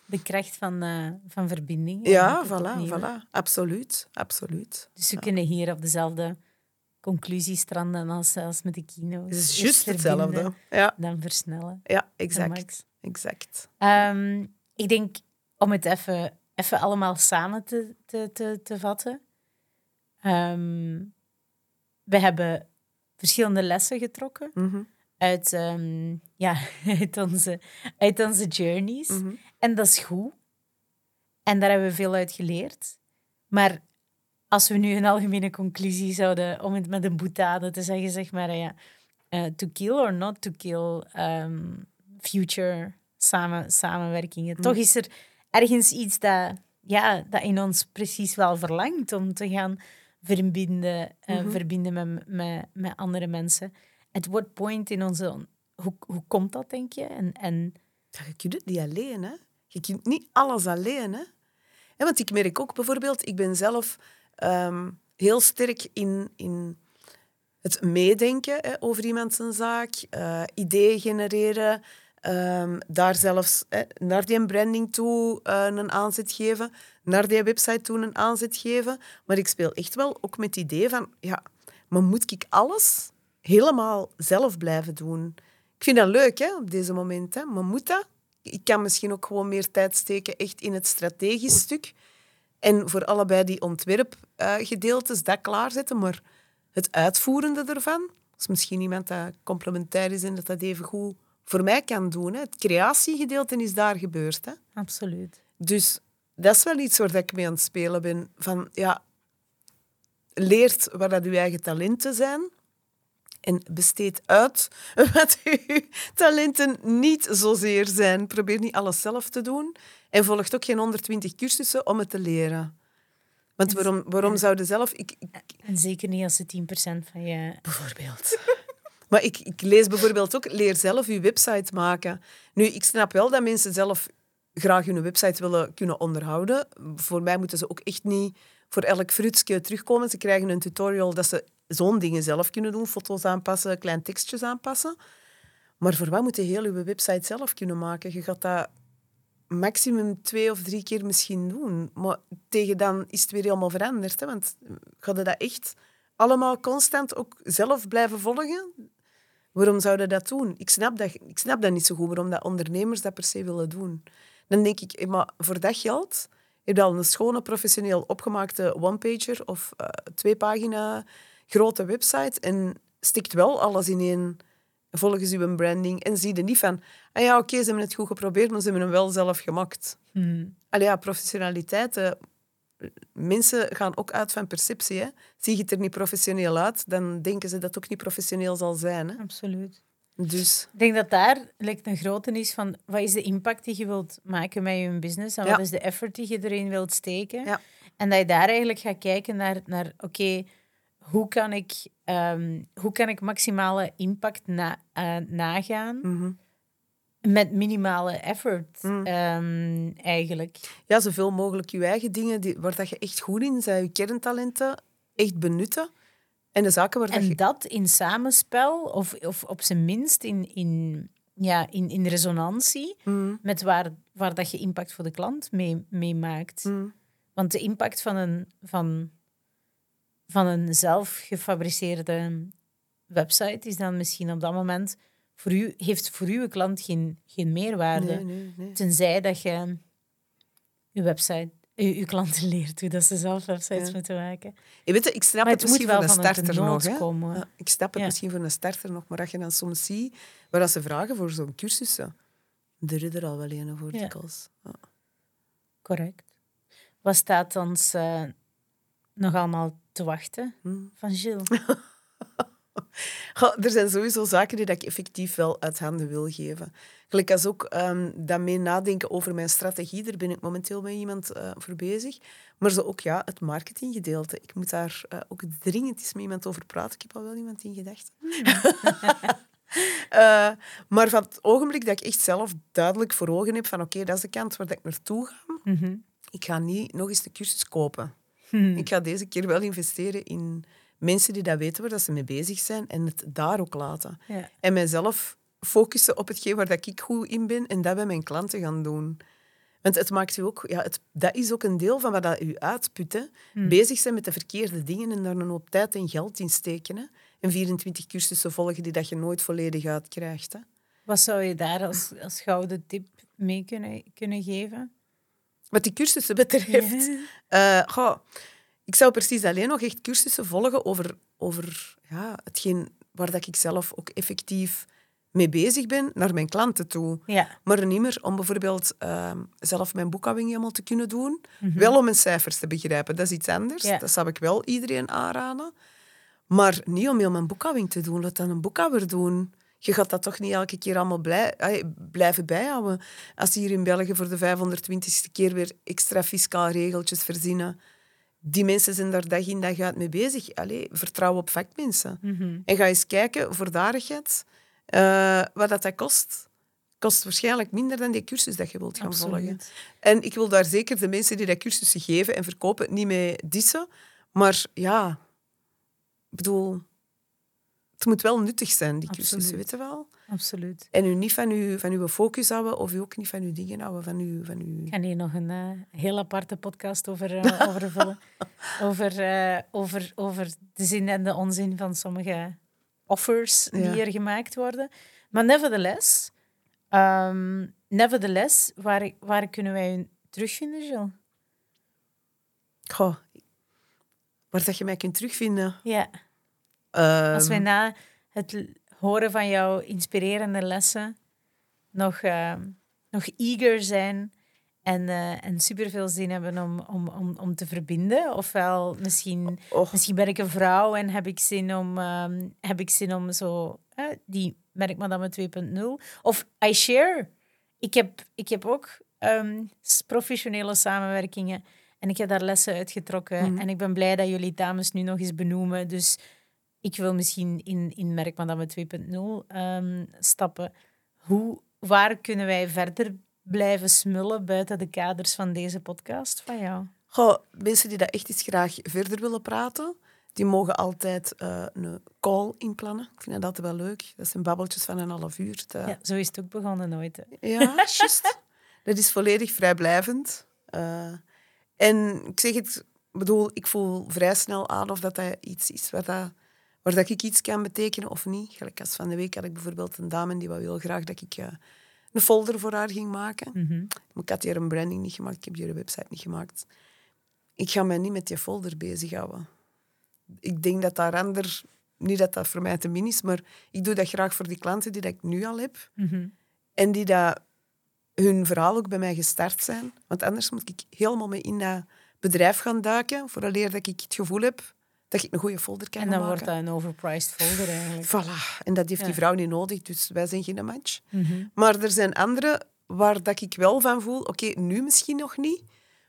De kracht van, uh, van verbinding. Ja, voilà, voilà. Absoluut, absoluut. Dus we kunnen hier op dezelfde conclusie stranden als, als met de kino. Het is juist hetzelfde. Ja. Dan versnellen. Ja, exact. exact. Um, ik denk, om het even, even allemaal samen te, te, te, te vatten. Um, we hebben verschillende lessen getrokken. Mm -hmm uit, ehm, ja, *laughs* uit, onze, uit onze journeys. Mhm. En dat is goed. En daar hebben we veel uit geleerd. Maar als we nu een algemene conclusie zouden, om het met een boetade te zeggen, zeg maar, ja, uh, to kill or not to kill um, future samen, samenwerkingen. Toch mhm. is er ergens iets dat, ja, dat in ons precies wel verlangt om te gaan verbinden, uh, verbinden met, met, met andere mensen at what point in onze... Hoe, hoe komt dat, denk je? En, en... Ja, je kunt het niet alleen, hè. Je kunt niet alles alleen, hè. Want ik merk ook bijvoorbeeld, ik ben zelf um, heel sterk in, in het meedenken hè, over iemand zijn zaak, uh, ideeën genereren, um, daar zelfs hè, naar die branding toe uh, een aanzet geven, naar die website toe een aanzet geven. Maar ik speel echt wel ook met het idee van, ja, maar moet ik alles helemaal zelf blijven doen. Ik vind dat leuk hè, op deze momenten, maar moet dat? Ik kan misschien ook gewoon meer tijd steken echt in het strategisch stuk. En voor allebei die ontwerpgedeeltes dat klaarzetten, maar het uitvoerende ervan, is misschien iemand dat complementair is en dat dat even goed voor mij kan doen. Hè. Het creatiegedeelte is daar gebeurd. Hè. Absoluut. Dus dat is wel iets waar ik mee aan het spelen ben. Van, ja, leert waar dat uw eigen talenten zijn en besteed uit *laughs* wat uw talenten niet zozeer zijn. Probeer niet alles zelf te doen en volgt ook geen 120 cursussen om het te leren. Want waarom, waarom zouden zelf... Ik, ik... En zeker niet als ze 10% van je... Bijvoorbeeld. *laughs* maar ik, ik lees bijvoorbeeld ook, leer zelf je website maken. Nu, ik snap wel dat mensen zelf graag hun website willen kunnen onderhouden. Voor mij moeten ze ook echt niet voor elk fruitsje terugkomen. Ze krijgen een tutorial dat ze zo'n dingen zelf kunnen doen. Foto's aanpassen, klein tekstjes aanpassen. Maar voor wat moet je heel je website zelf kunnen maken? Je gaat dat maximum twee of drie keer misschien doen. Maar tegen dan is het weer helemaal veranderd. Hè? Want ga je dat echt allemaal constant ook zelf blijven volgen? Waarom zouden dat doen? Ik snap dat, ik snap dat niet zo goed, waarom dat ondernemers dat per se willen doen. Dan denk ik, maar voor dat geld heb je al een schone, professioneel opgemaakte one-pager of uh, twee pagina grote website en stikt wel alles in één volgens uw branding en zie je niet van, ah ja, oké, ze hebben het goed geprobeerd, maar ze hebben hem wel zelf gemaakt. Hmm. Allee, ja, professionaliteit. Mensen gaan ook uit van perceptie. Hè. Zie je het er niet professioneel uit, dan denken ze dat het ook niet professioneel zal zijn. Hè. Absoluut. Dus. Ik denk dat daar lijkt een grote is van wat is de impact die je wilt maken met je business en wat is de effort die je erin wilt steken. Ja. En dat je daar eigenlijk gaat kijken naar, naar oké, hoe kan ik, ehm, hoe kan ik maximale impact na, eh, nagaan Mhm. met minimale effort Mm. ehm, eigenlijk. Ja, zoveel mogelijk je eigen dingen die, waar dat je echt goed in bent, je kerntalenten, echt benutten. En de zaken waar dat En je... dat in samenspel, of, of op zijn minst in, in, ja, in, in resonantie Mhm. met waar, waar dat je impact voor de klant mee, mee maakt. Mhm. Want de impact van een, van, van een zelf gefabriceerde website is dan misschien op dat moment voor u, heeft voor uw klant geen, geen meerwaarde. Nee, nee, nee. Tenzij dat je uw website, uw, uw klanten leert hoe dat ze zelf websites Ja. moeten maken. Je weet, het, ik snap Maar het, misschien wel voor een van een starter nog. Hè. komen. Ja, ik snap het Ja. misschien voor een starter nog, maar als je dan soms ziet waar dat ze vragen voor zo'n cursussen, er is er al wel een voor. Ja. Correct. Wat staat ons eh, nog allemaal te wachten Hm. van Gilles? *laughs* Goh, er zijn sowieso zaken die dat ik effectief wel uit handen wil geven. Gelijk als ook ehm dat mee nadenken over mijn strategie, daar ben ik momenteel met iemand eh, voor bezig. Maar zo ook ja, het marketinggedeelte. Ik moet daar eh, ook dringend eens met iemand over praten. Ik heb al wel iemand in gedachten. *laughs* Eh, maar van het ogenblik dat ik echt zelf duidelijk voor ogen heb van oké, dat is de kant waar ik naartoe ga. Mhm. Ik ga niet nog eens de cursus kopen. Hm. Ik ga deze keer wel investeren in mensen die dat weten waar dat ze mee bezig zijn en het daar ook laten. Ja. En mijzelf focussen op hetgeen waar dat ik goed in ben en dat bij mijn klanten gaan doen. Want het maakt u ook, ja, het, dat is ook een deel van wat dat u uitput. hè. Bezig zijn met de verkeerde dingen en daar een hoop tijd en geld in steken. Hè. En 24 cursussen volgen die dat je nooit volledig uitkrijgt. Hè. Wat zou je daar als, als gouden tip mee kunnen, kunnen geven? Wat die cursussen betreft. eh, goh, ik zou precies alleen nog echt cursussen volgen over, over ja, hetgeen waar dat ik zelf ook effectief mee bezig ben naar mijn klanten toe. Ja. Maar niet meer om bijvoorbeeld ehm, zelf mijn boekhouding helemaal te kunnen doen. Wel om mijn cijfers te begrijpen, dat is iets anders. Ja. Dat zou ik wel iedereen aanraden. Maar niet om heel mijn boekhouding te doen. Laat dan een boekhouder doen. Je gaat dat toch niet elke keer allemaal blij, blijven bijhouden. Als hier in België voor de 520ste keer weer extra fiscaal regeltjes verzinnen. Die mensen zijn daar dag in dag uit mee bezig. Allee, vertrouw op vakmensen. Mhm. En ga eens kijken, voordarigheid, eh wat dat, dat kost. Kost waarschijnlijk minder dan die cursus dat je wilt gaan volgen. En ik wil daar zeker de mensen die dat cursussen geven en verkopen niet mee dissen. Maar ja, ik bedoel, het moet wel nuttig zijn, die cursussen, Absoluut. weet je wel? Absoluut. En u niet van uw, van uw focus houden of u ook niet van uw dingen houden, van uw... Van uw... Ik ga hier nog een eh, heel aparte podcast over, eh, *laughs* over vullen. over, eh, over, over de zin en de onzin van sommige offers die Ja. er gemaakt worden. Maar nevertheless, ehm, nevertheless waar, waar kunnen wij u terugvinden, Jill? Goh, waar dat je mij kunt terugvinden. Ja. Ehm, Als wij na het horen van jouw inspirerende lessen nog, ehm, nog eager zijn en, eh en superveel zin hebben om, om, om, om te verbinden. Ofwel misschien, misschien ben ik een vrouw en heb ik zin om, ehm, heb ik zin om zo eh, die merkmadame 2.0. Of I share. Ik heb, ik heb ook ehm, professionele samenwerkingen en ik heb daar lessen uitgetrokken. Mhm. En ik ben blij dat jullie dames nu nog eens benoemen. Dus ik wil misschien in, in Merkmadame 2.0 ehm, stappen. Hoe, waar kunnen wij verder blijven smullen buiten de kaders van deze podcast van jou? Goh, mensen die dat echt eens graag verder willen praten, die mogen altijd eh, een call inplannen. Ik vind dat altijd wel leuk. Dat zijn babbeltjes van een half uur. Dat- Ja, zo is het ook begonnen nooit. hè. Ja, juist. *laughs* Dat is volledig vrijblijvend. Eh, en ik zeg het, ik bedoel, ik voel vrij snel aan of dat, dat iets is waar, dat, waar dat ik iets kan betekenen of niet. Gelijk als van de week had ik bijvoorbeeld een dame die wou heel graag dat ik eh, een folder voor haar ging maken. Mhm. Maar ik had hier een branding niet gemaakt, ik heb hier een website niet gemaakt. Ik ga mij niet met die folder bezighouden. Ik denk dat daar ander, niet dat dat voor mij te min is, maar ik doe dat graag voor die klanten die dat ik nu al heb. Mhm. En die dat hun verhaal ook bij mij gestart zijn. Want anders moet ik helemaal mee in dat bedrijf gaan duiken, vooraleer dat ik het gevoel heb dat ik een goede folder kan En dan maken. wordt dat een overpriced folder eigenlijk. *laughs* Voilà. En dat heeft die vrouw niet nodig, dus wij zijn geen match. Mhm. Maar er zijn andere waar dat ik wel van voel, oké, nu misschien nog niet,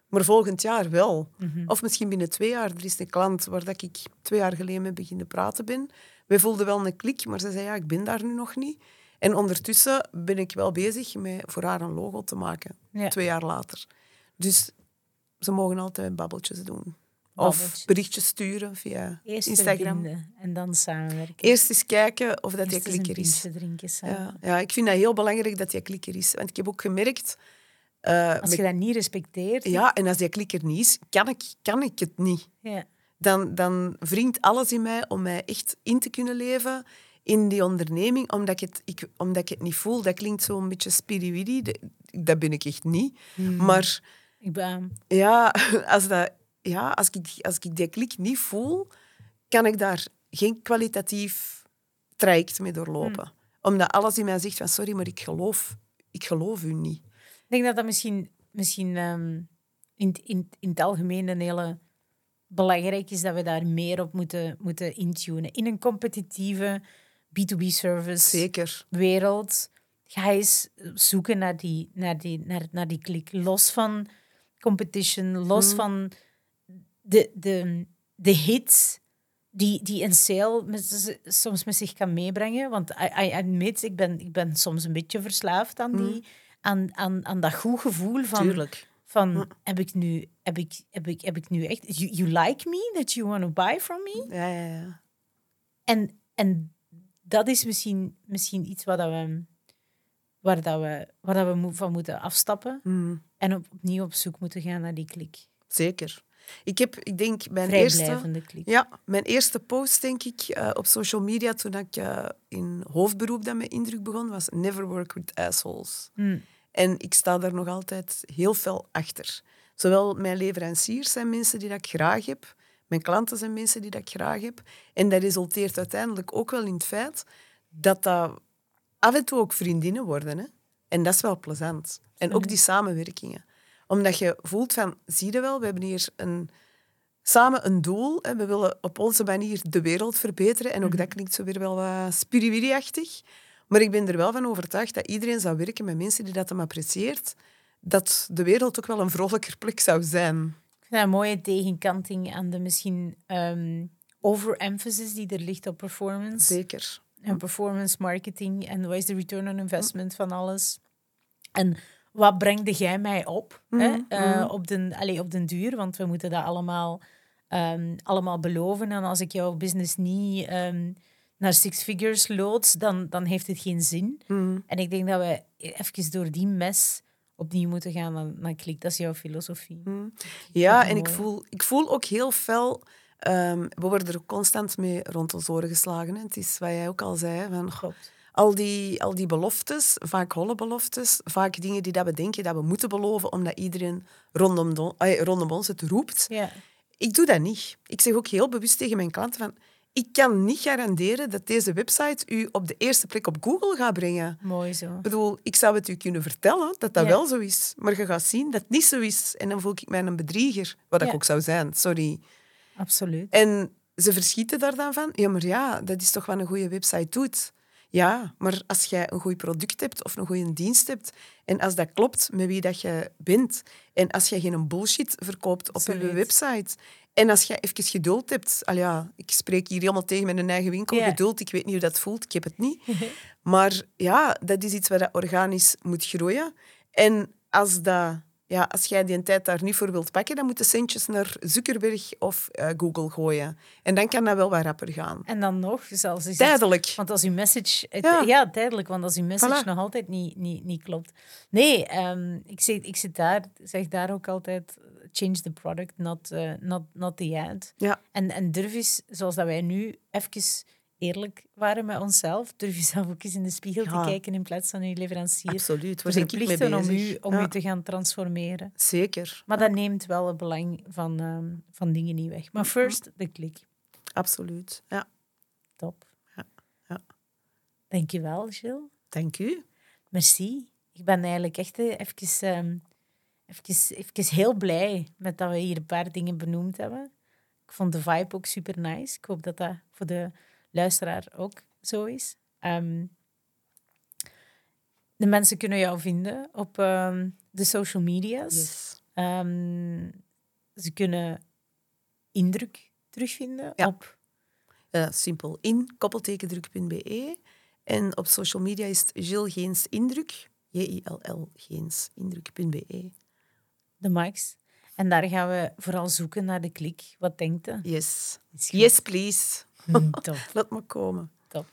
Maar volgend jaar wel. Mhm. Of misschien binnen twee jaar. Er is een klant waar dat ik twee jaar geleden mee beginnen praten ben. Wij voelden wel een klik, maar ze zei ja, ik ben daar nu nog niet. En ondertussen ben ik wel bezig met voor haar een logo te maken. Ja. Twee jaar later. Dus ze mogen altijd babbeltjes doen. Of berichtjes sturen via Eerst Instagram. en dan samenwerken. Eerst eens kijken of dat Eerst een klikker is. Ja, ja, ik vind dat heel belangrijk dat die klikker is. Want ik heb ook gemerkt... eh, Als met- je dat niet respecteert, ja, en als die klikker niet is, kan ik, kan ik het niet. ja. Dan, dan wringt alles in mij om mij echt in te kunnen leven in die onderneming, omdat ik het, ik, omdat ik het niet voel. Dat klinkt zo'n beetje spiriwiri. Dat, dat ben ik echt niet. Hmm. Maar ik ben... ja, *laughs* als, dat, ja als, ik, als ik die klik niet voel, kan ik daar geen kwalitatief traject mee doorlopen. Hmm. Omdat alles in mij zegt van sorry, maar ik geloof, ik geloof u niet. Ik denk dat dat misschien, misschien ehm, in, in, in het algemeen een hele belangrijk is dat we daar meer op moeten, moeten intunen. In een competitieve B2B-service Zeker. wereld ga eens zoeken naar die, naar die, naar, naar die klik. Los van competition, los van de, de, de hits die, die een sale met, soms met zich kan meebrengen. Want I, I admit, ik ben, ik ben soms een beetje verslaafd aan, die, aan, aan, aan dat goed gevoel van... Tuurlijk. Van, heb ik nu, heb ik, heb ik, heb ik nu echt... You, you like me? That you want to buy from me? Ja, ja, ja. En, en dat is misschien, misschien iets waar, dat we, waar, dat we, waar dat we van moeten afstappen Mm, en op, opnieuw op zoek moeten gaan naar die klik. zeker. Ik heb, ik denk, mijn eerste... Klik. Ja, mijn eerste post, denk ik, eh, op social media toen ik eh, in hoofdberoep dat mijn indruk begon, was Never work with assholes. Hmm. En ik sta daar nog altijd heel fel achter. Zowel mijn leveranciers zijn mensen die dat ik graag heb, mijn klanten zijn mensen die dat ik graag heb. En dat resulteert uiteindelijk ook wel in het feit dat dat af en toe ook vriendinnen worden. Hè? En dat is wel plezant. En ook die samenwerkingen. Omdat je voelt van, zie je wel, we hebben hier een, samen een doel. Hè? We willen op onze manier de wereld verbeteren. En ook dat klinkt zo weer wel wat spiriwiri-achtig. Maar ik ben er wel van overtuigd dat iedereen zou werken met mensen die dat hem apprecieert. Dat de wereld ook wel een vrolijker plek zou zijn. Ik vind dat een mooie tegenkanting aan de misschien ehm, overemphasis die er ligt op performance. Zeker. En performance marketing en wat is de return on investment van alles. En wat brengde jij mij op hè? Eh, op, den, allee, op den duur? Want we moeten dat allemaal, ehm, allemaal beloven. En als ik jouw business niet ehm, naar six figures lood, dan, dan heeft het geen zin. En ik denk dat we even door die mes opnieuw moeten gaan naar, naar klik. Dat is jouw filosofie. Ja, dat en ik voel, ik voel ook heel fel... ehm, we worden er constant mee rond ons oren geslagen. Hè. Het is wat jij ook al zei. Van, Klopt. Al, die, al die beloftes, vaak holle beloftes, vaak dingen die dat we denken dat we moeten beloven, omdat iedereen rondom, do- eh, rondom ons het roept. Ja. Ik doe dat niet. Ik zeg ook heel bewust tegen mijn klanten van... Ik kan niet garanderen dat deze website u op de eerste plek op Google gaat brengen. Mooi zo. Ik bedoel, ik zou het u kunnen vertellen dat dat Ja. wel zo is. Maar je gaat zien dat het niet zo is. En dan voel ik mij een bedrieger. Wat Ja. ik ook zou zijn, sorry. Absoluut. En ze verschieten daar dan van. Ja, maar ja, dat is toch wat een goede website doet. Ja, maar als jij een goed product hebt of een goede dienst hebt en als dat klopt met wie dat je bent en als je geen bullshit verkoopt op je website en als je even geduld hebt... Al ja, ik spreek hier helemaal tegen mijn eigen winkel. Geduld, ik weet niet hoe dat voelt, ik heb het niet. *laughs* maar ja, dat is iets wat dat organisch moet groeien. En als dat... Ja, als jij die tijd daar niet voor wilt pakken, dan moeten centjes naar Zuckerberg of eh, Google gooien. En dan kan dat wel wat rapper gaan. En dan nog, zelfs is het- Tijdelijk. Want als uw message... Het, Ja. ja. tijdelijk, want als uw message Voilà. nog altijd niet, niet, niet klopt. Nee, ehm, ik, zit, ik zit daar, zeg daar ook altijd... Change the product, not, eh, not, not the ad. Ja, En, en durf eens, zoals dat wij nu even eerlijk waren met onszelf, durf je zelf ook eens in de spiegel Ja. te kijken in plaats van je leverancier. absoluut. Waar ik mee Verplichten om u, om Ja, u te gaan transformeren. Zeker, Maar dat neemt wel het belang van, ehm, van dingen niet weg. Maar first, de klik. absoluut. Ja, Top. Ja, ja. Dankjewel, Gilles. dank u. Merci. Ik ben eigenlijk echt eh, even, ehm, even, even heel blij met dat we hier een paar dingen benoemd hebben. Ik vond de vibe ook super nice. Ik hoop dat dat voor de luisteraar ook zo is. Ehm, de mensen kunnen jou vinden op ehm, de social media's. Yes. Ehm, ze kunnen indruk terugvinden Ja. op... Eh, simpel in koppeltekendruk.be. En op social media is het Jill Geens Indruk. J-I-L-L Geens Indruk.be. de max. En daar gaan we vooral zoeken naar de klik. Wat denkt je? Yes. Yes, please. *laughs* Top, Laat maar komen. top.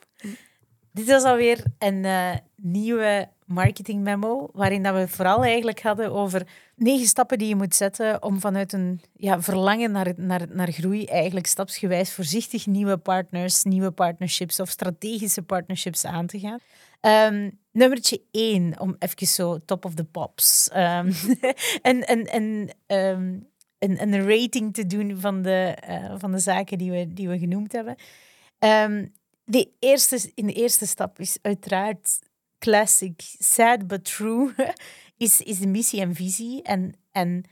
Dit was alweer een eh, nieuwe marketing memo, waarin dat we vooral eigenlijk hadden over negen stappen die je moet zetten om vanuit een ja, verlangen naar, naar, naar groei eigenlijk stapsgewijs voorzichtig nieuwe partners, nieuwe partnerships of strategische partnerships aan te gaan. Ehm, nummertje één, om even zo top of the pops. ehm, *laughs* een, een, een, ehm, een, een rating te doen van de, eh, van de zaken die we, die we genoemd hebben. Ehm, de eerste, in de eerste stap is uiteraard classic, sad but true, *laughs* is, is de missie en visie. En, en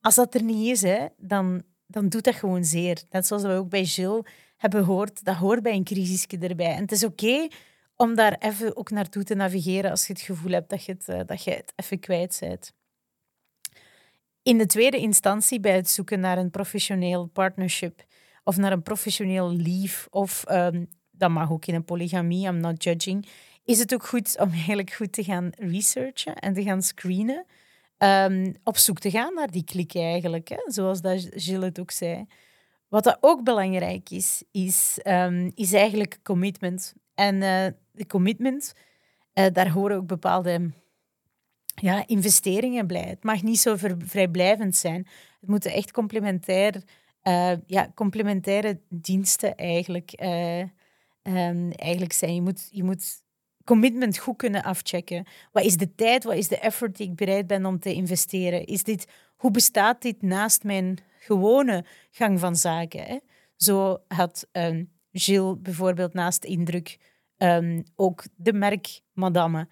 als dat er niet is, hè, dan, dan doet dat gewoon zeer. Net zoals we ook bij Jill hebben gehoord, dat hoort bij een crisisje erbij. En het is oké om daar even ook naartoe te navigeren als je het gevoel hebt dat je het, eh, dat je het even kwijt bent. In de tweede instantie, bij het zoeken naar een professioneel partnership of naar een professioneel lief, of ehm, dat mag ook in een polygamie, I'm not judging, is het ook goed om eigenlijk goed te gaan researchen en te gaan screenen. Ehm, op zoek te gaan naar die klik eigenlijk, hè? zoals dat Gilles het ook zei. Wat dat ook belangrijk is, is, ehm, is eigenlijk commitment. En eh, de commitment, eh, daar horen ook bepaalde ja, investeringen bij. Het mag niet zo vrijblijvend zijn. Het moeten echt complementair, eh, ja, complementaire diensten eigenlijk, eh, ehm, eigenlijk zijn. Je moet, je moet commitment goed kunnen afchecken. Wat is de tijd, wat is de effort die ik bereid ben om te investeren? Is dit, hoe bestaat dit naast mijn gewone gang van zaken? Hè? Zo had ehm, Gilles bijvoorbeeld naast indruk ehm, ook de merk Madame.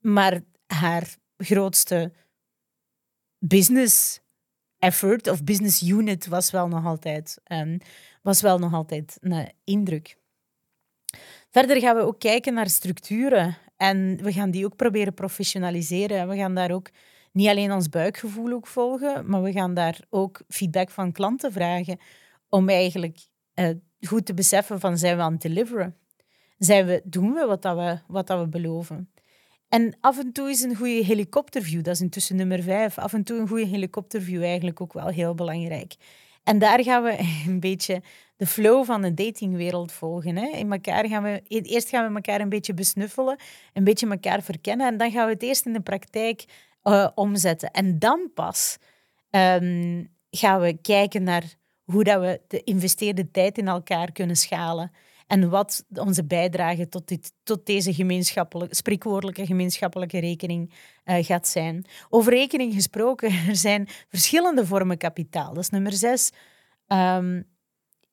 Maar haar grootste business effort of business unit was wel nog altijd, ehm, was wel nog altijd een indruk. Verder gaan we ook kijken naar structuren en we gaan die ook proberen professionaliseren. En we gaan daar ook niet alleen ons buikgevoel ook volgen, maar we gaan daar ook feedback van klanten vragen om eigenlijk eh, goed te beseffen van zijn we aan het deliveren? Zijn we, doen we wat, dat we wat dat we beloven? En af en toe is een goede helikopterview, dat is intussen nummer vijf, af en toe een goede helikopterview eigenlijk ook wel heel belangrijk. En daar gaan we *laughs* een beetje de flow van de datingwereld volgen. Hè. In elkaar gaan we, eerst gaan we elkaar een beetje besnuffelen, een beetje elkaar verkennen en dan gaan we het eerst in de praktijk eh, omzetten. En dan pas ehm, gaan we kijken naar hoe dat we de investeerde tijd in elkaar kunnen schalen. En wat onze bijdrage tot, dit, tot deze gemeenschappelijke, spreekwoordelijke gemeenschappelijke rekening eh, gaat zijn. Over rekening gesproken, *laughs* er zijn verschillende vormen kapitaal. Dat is nummer zes.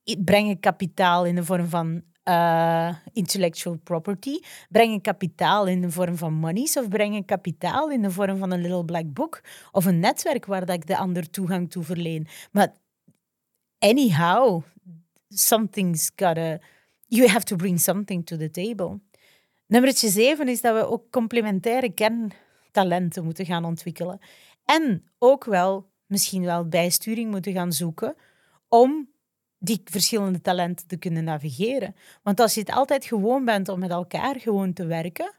I- brengen kapitaal in de vorm van eh, intellectual property, brengen kapitaal in de vorm van monies of brengen kapitaal in de vorm van een little black book of een netwerk waar dat ik de ander toegang toe verleen. Maar anyhow, something's gotta... You have to bring something to the table. Nummertje zeven is dat we ook complementaire kerntalenten moeten gaan ontwikkelen. En ook wel, misschien wel bijsturing moeten gaan zoeken om die verschillende talenten te kunnen navigeren. Want als je het altijd gewoon bent om met elkaar gewoon te werken,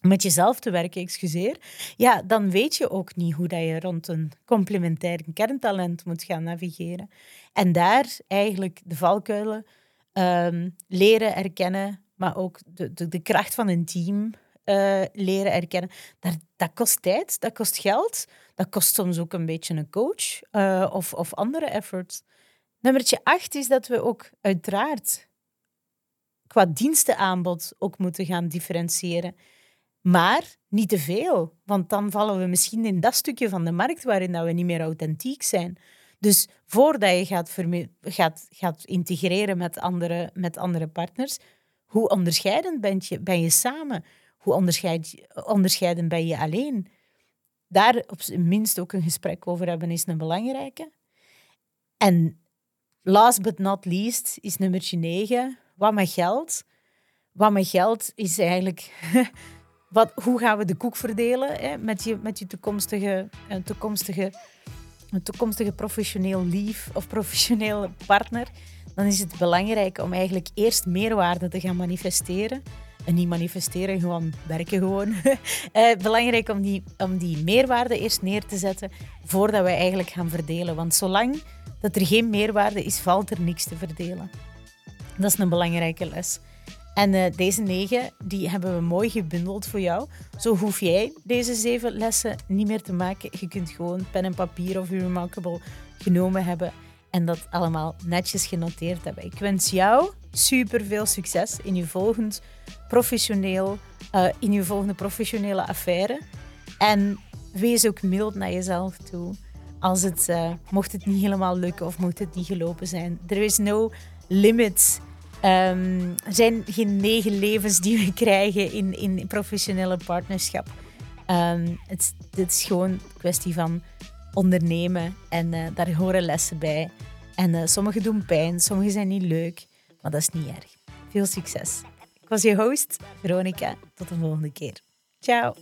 met jezelf te werken, excuseer, ja, dan weet je ook niet hoe dat je rond een complementair kerntalent moet gaan navigeren. En daar eigenlijk de valkuilen ehm, leren erkennen, maar ook de, de, de kracht van een team eh, leren erkennen. Dat, dat kost tijd, dat kost geld, dat kost soms ook een beetje een coach eh, of, of andere efforts. Nummertje acht is dat we ook uiteraard qua dienstenaanbod ook moeten gaan differentiëren. Maar niet te veel, want dan vallen we misschien in dat stukje van de markt waarin dat we niet meer authentiek zijn. Dus voordat je gaat, gaat, gaat integreren met andere, met andere partners, hoe onderscheidend ben je, ben je samen? Hoe onderscheid, onderscheidend ben je alleen? Daar op zijn minst ook een gesprek over hebben is een belangrijke. En last but not least is nummertje negen. Wat met geld? Wat met geld is eigenlijk *laughs* wat, hoe gaan we de koek verdelen hè, met, je, met je toekomstige, uh, toekomstige, toekomstige professioneel lief of professionele partner, dan is het belangrijk om eigenlijk eerst meerwaarde te gaan manifesteren. En niet manifesteren, gewoon werken gewoon. uh, *laughs* belangrijk om die, om die meerwaarde eerst neer te zetten voordat we eigenlijk gaan verdelen. Want zolang dat er geen meerwaarde is, valt er niks te verdelen. Dat is een belangrijke les. En uh, deze negen die hebben we mooi gebundeld voor jou. Zo hoef jij deze zeven lessen niet meer te maken. Je kunt gewoon pen en papier of Remarkable genomen hebben en dat allemaal netjes genoteerd hebben. Ik wens jou super veel succes in je volgend professioneel, uh, in je volgende professionele affaire. En wees ook mild naar jezelf toe. Als het, uh, mocht het niet helemaal lukken of mocht het niet gelopen zijn. There is no limit Um, er zijn geen negen levens die we krijgen in, in professionele partnerschap. Um, het, is gewoon een kwestie van ondernemen en uh, daar horen lessen bij. En uh, sommige doen pijn, sommige zijn niet leuk, maar dat is niet erg. Veel succes. Ik was je host, Veronica. Tot de volgende keer. Ciao.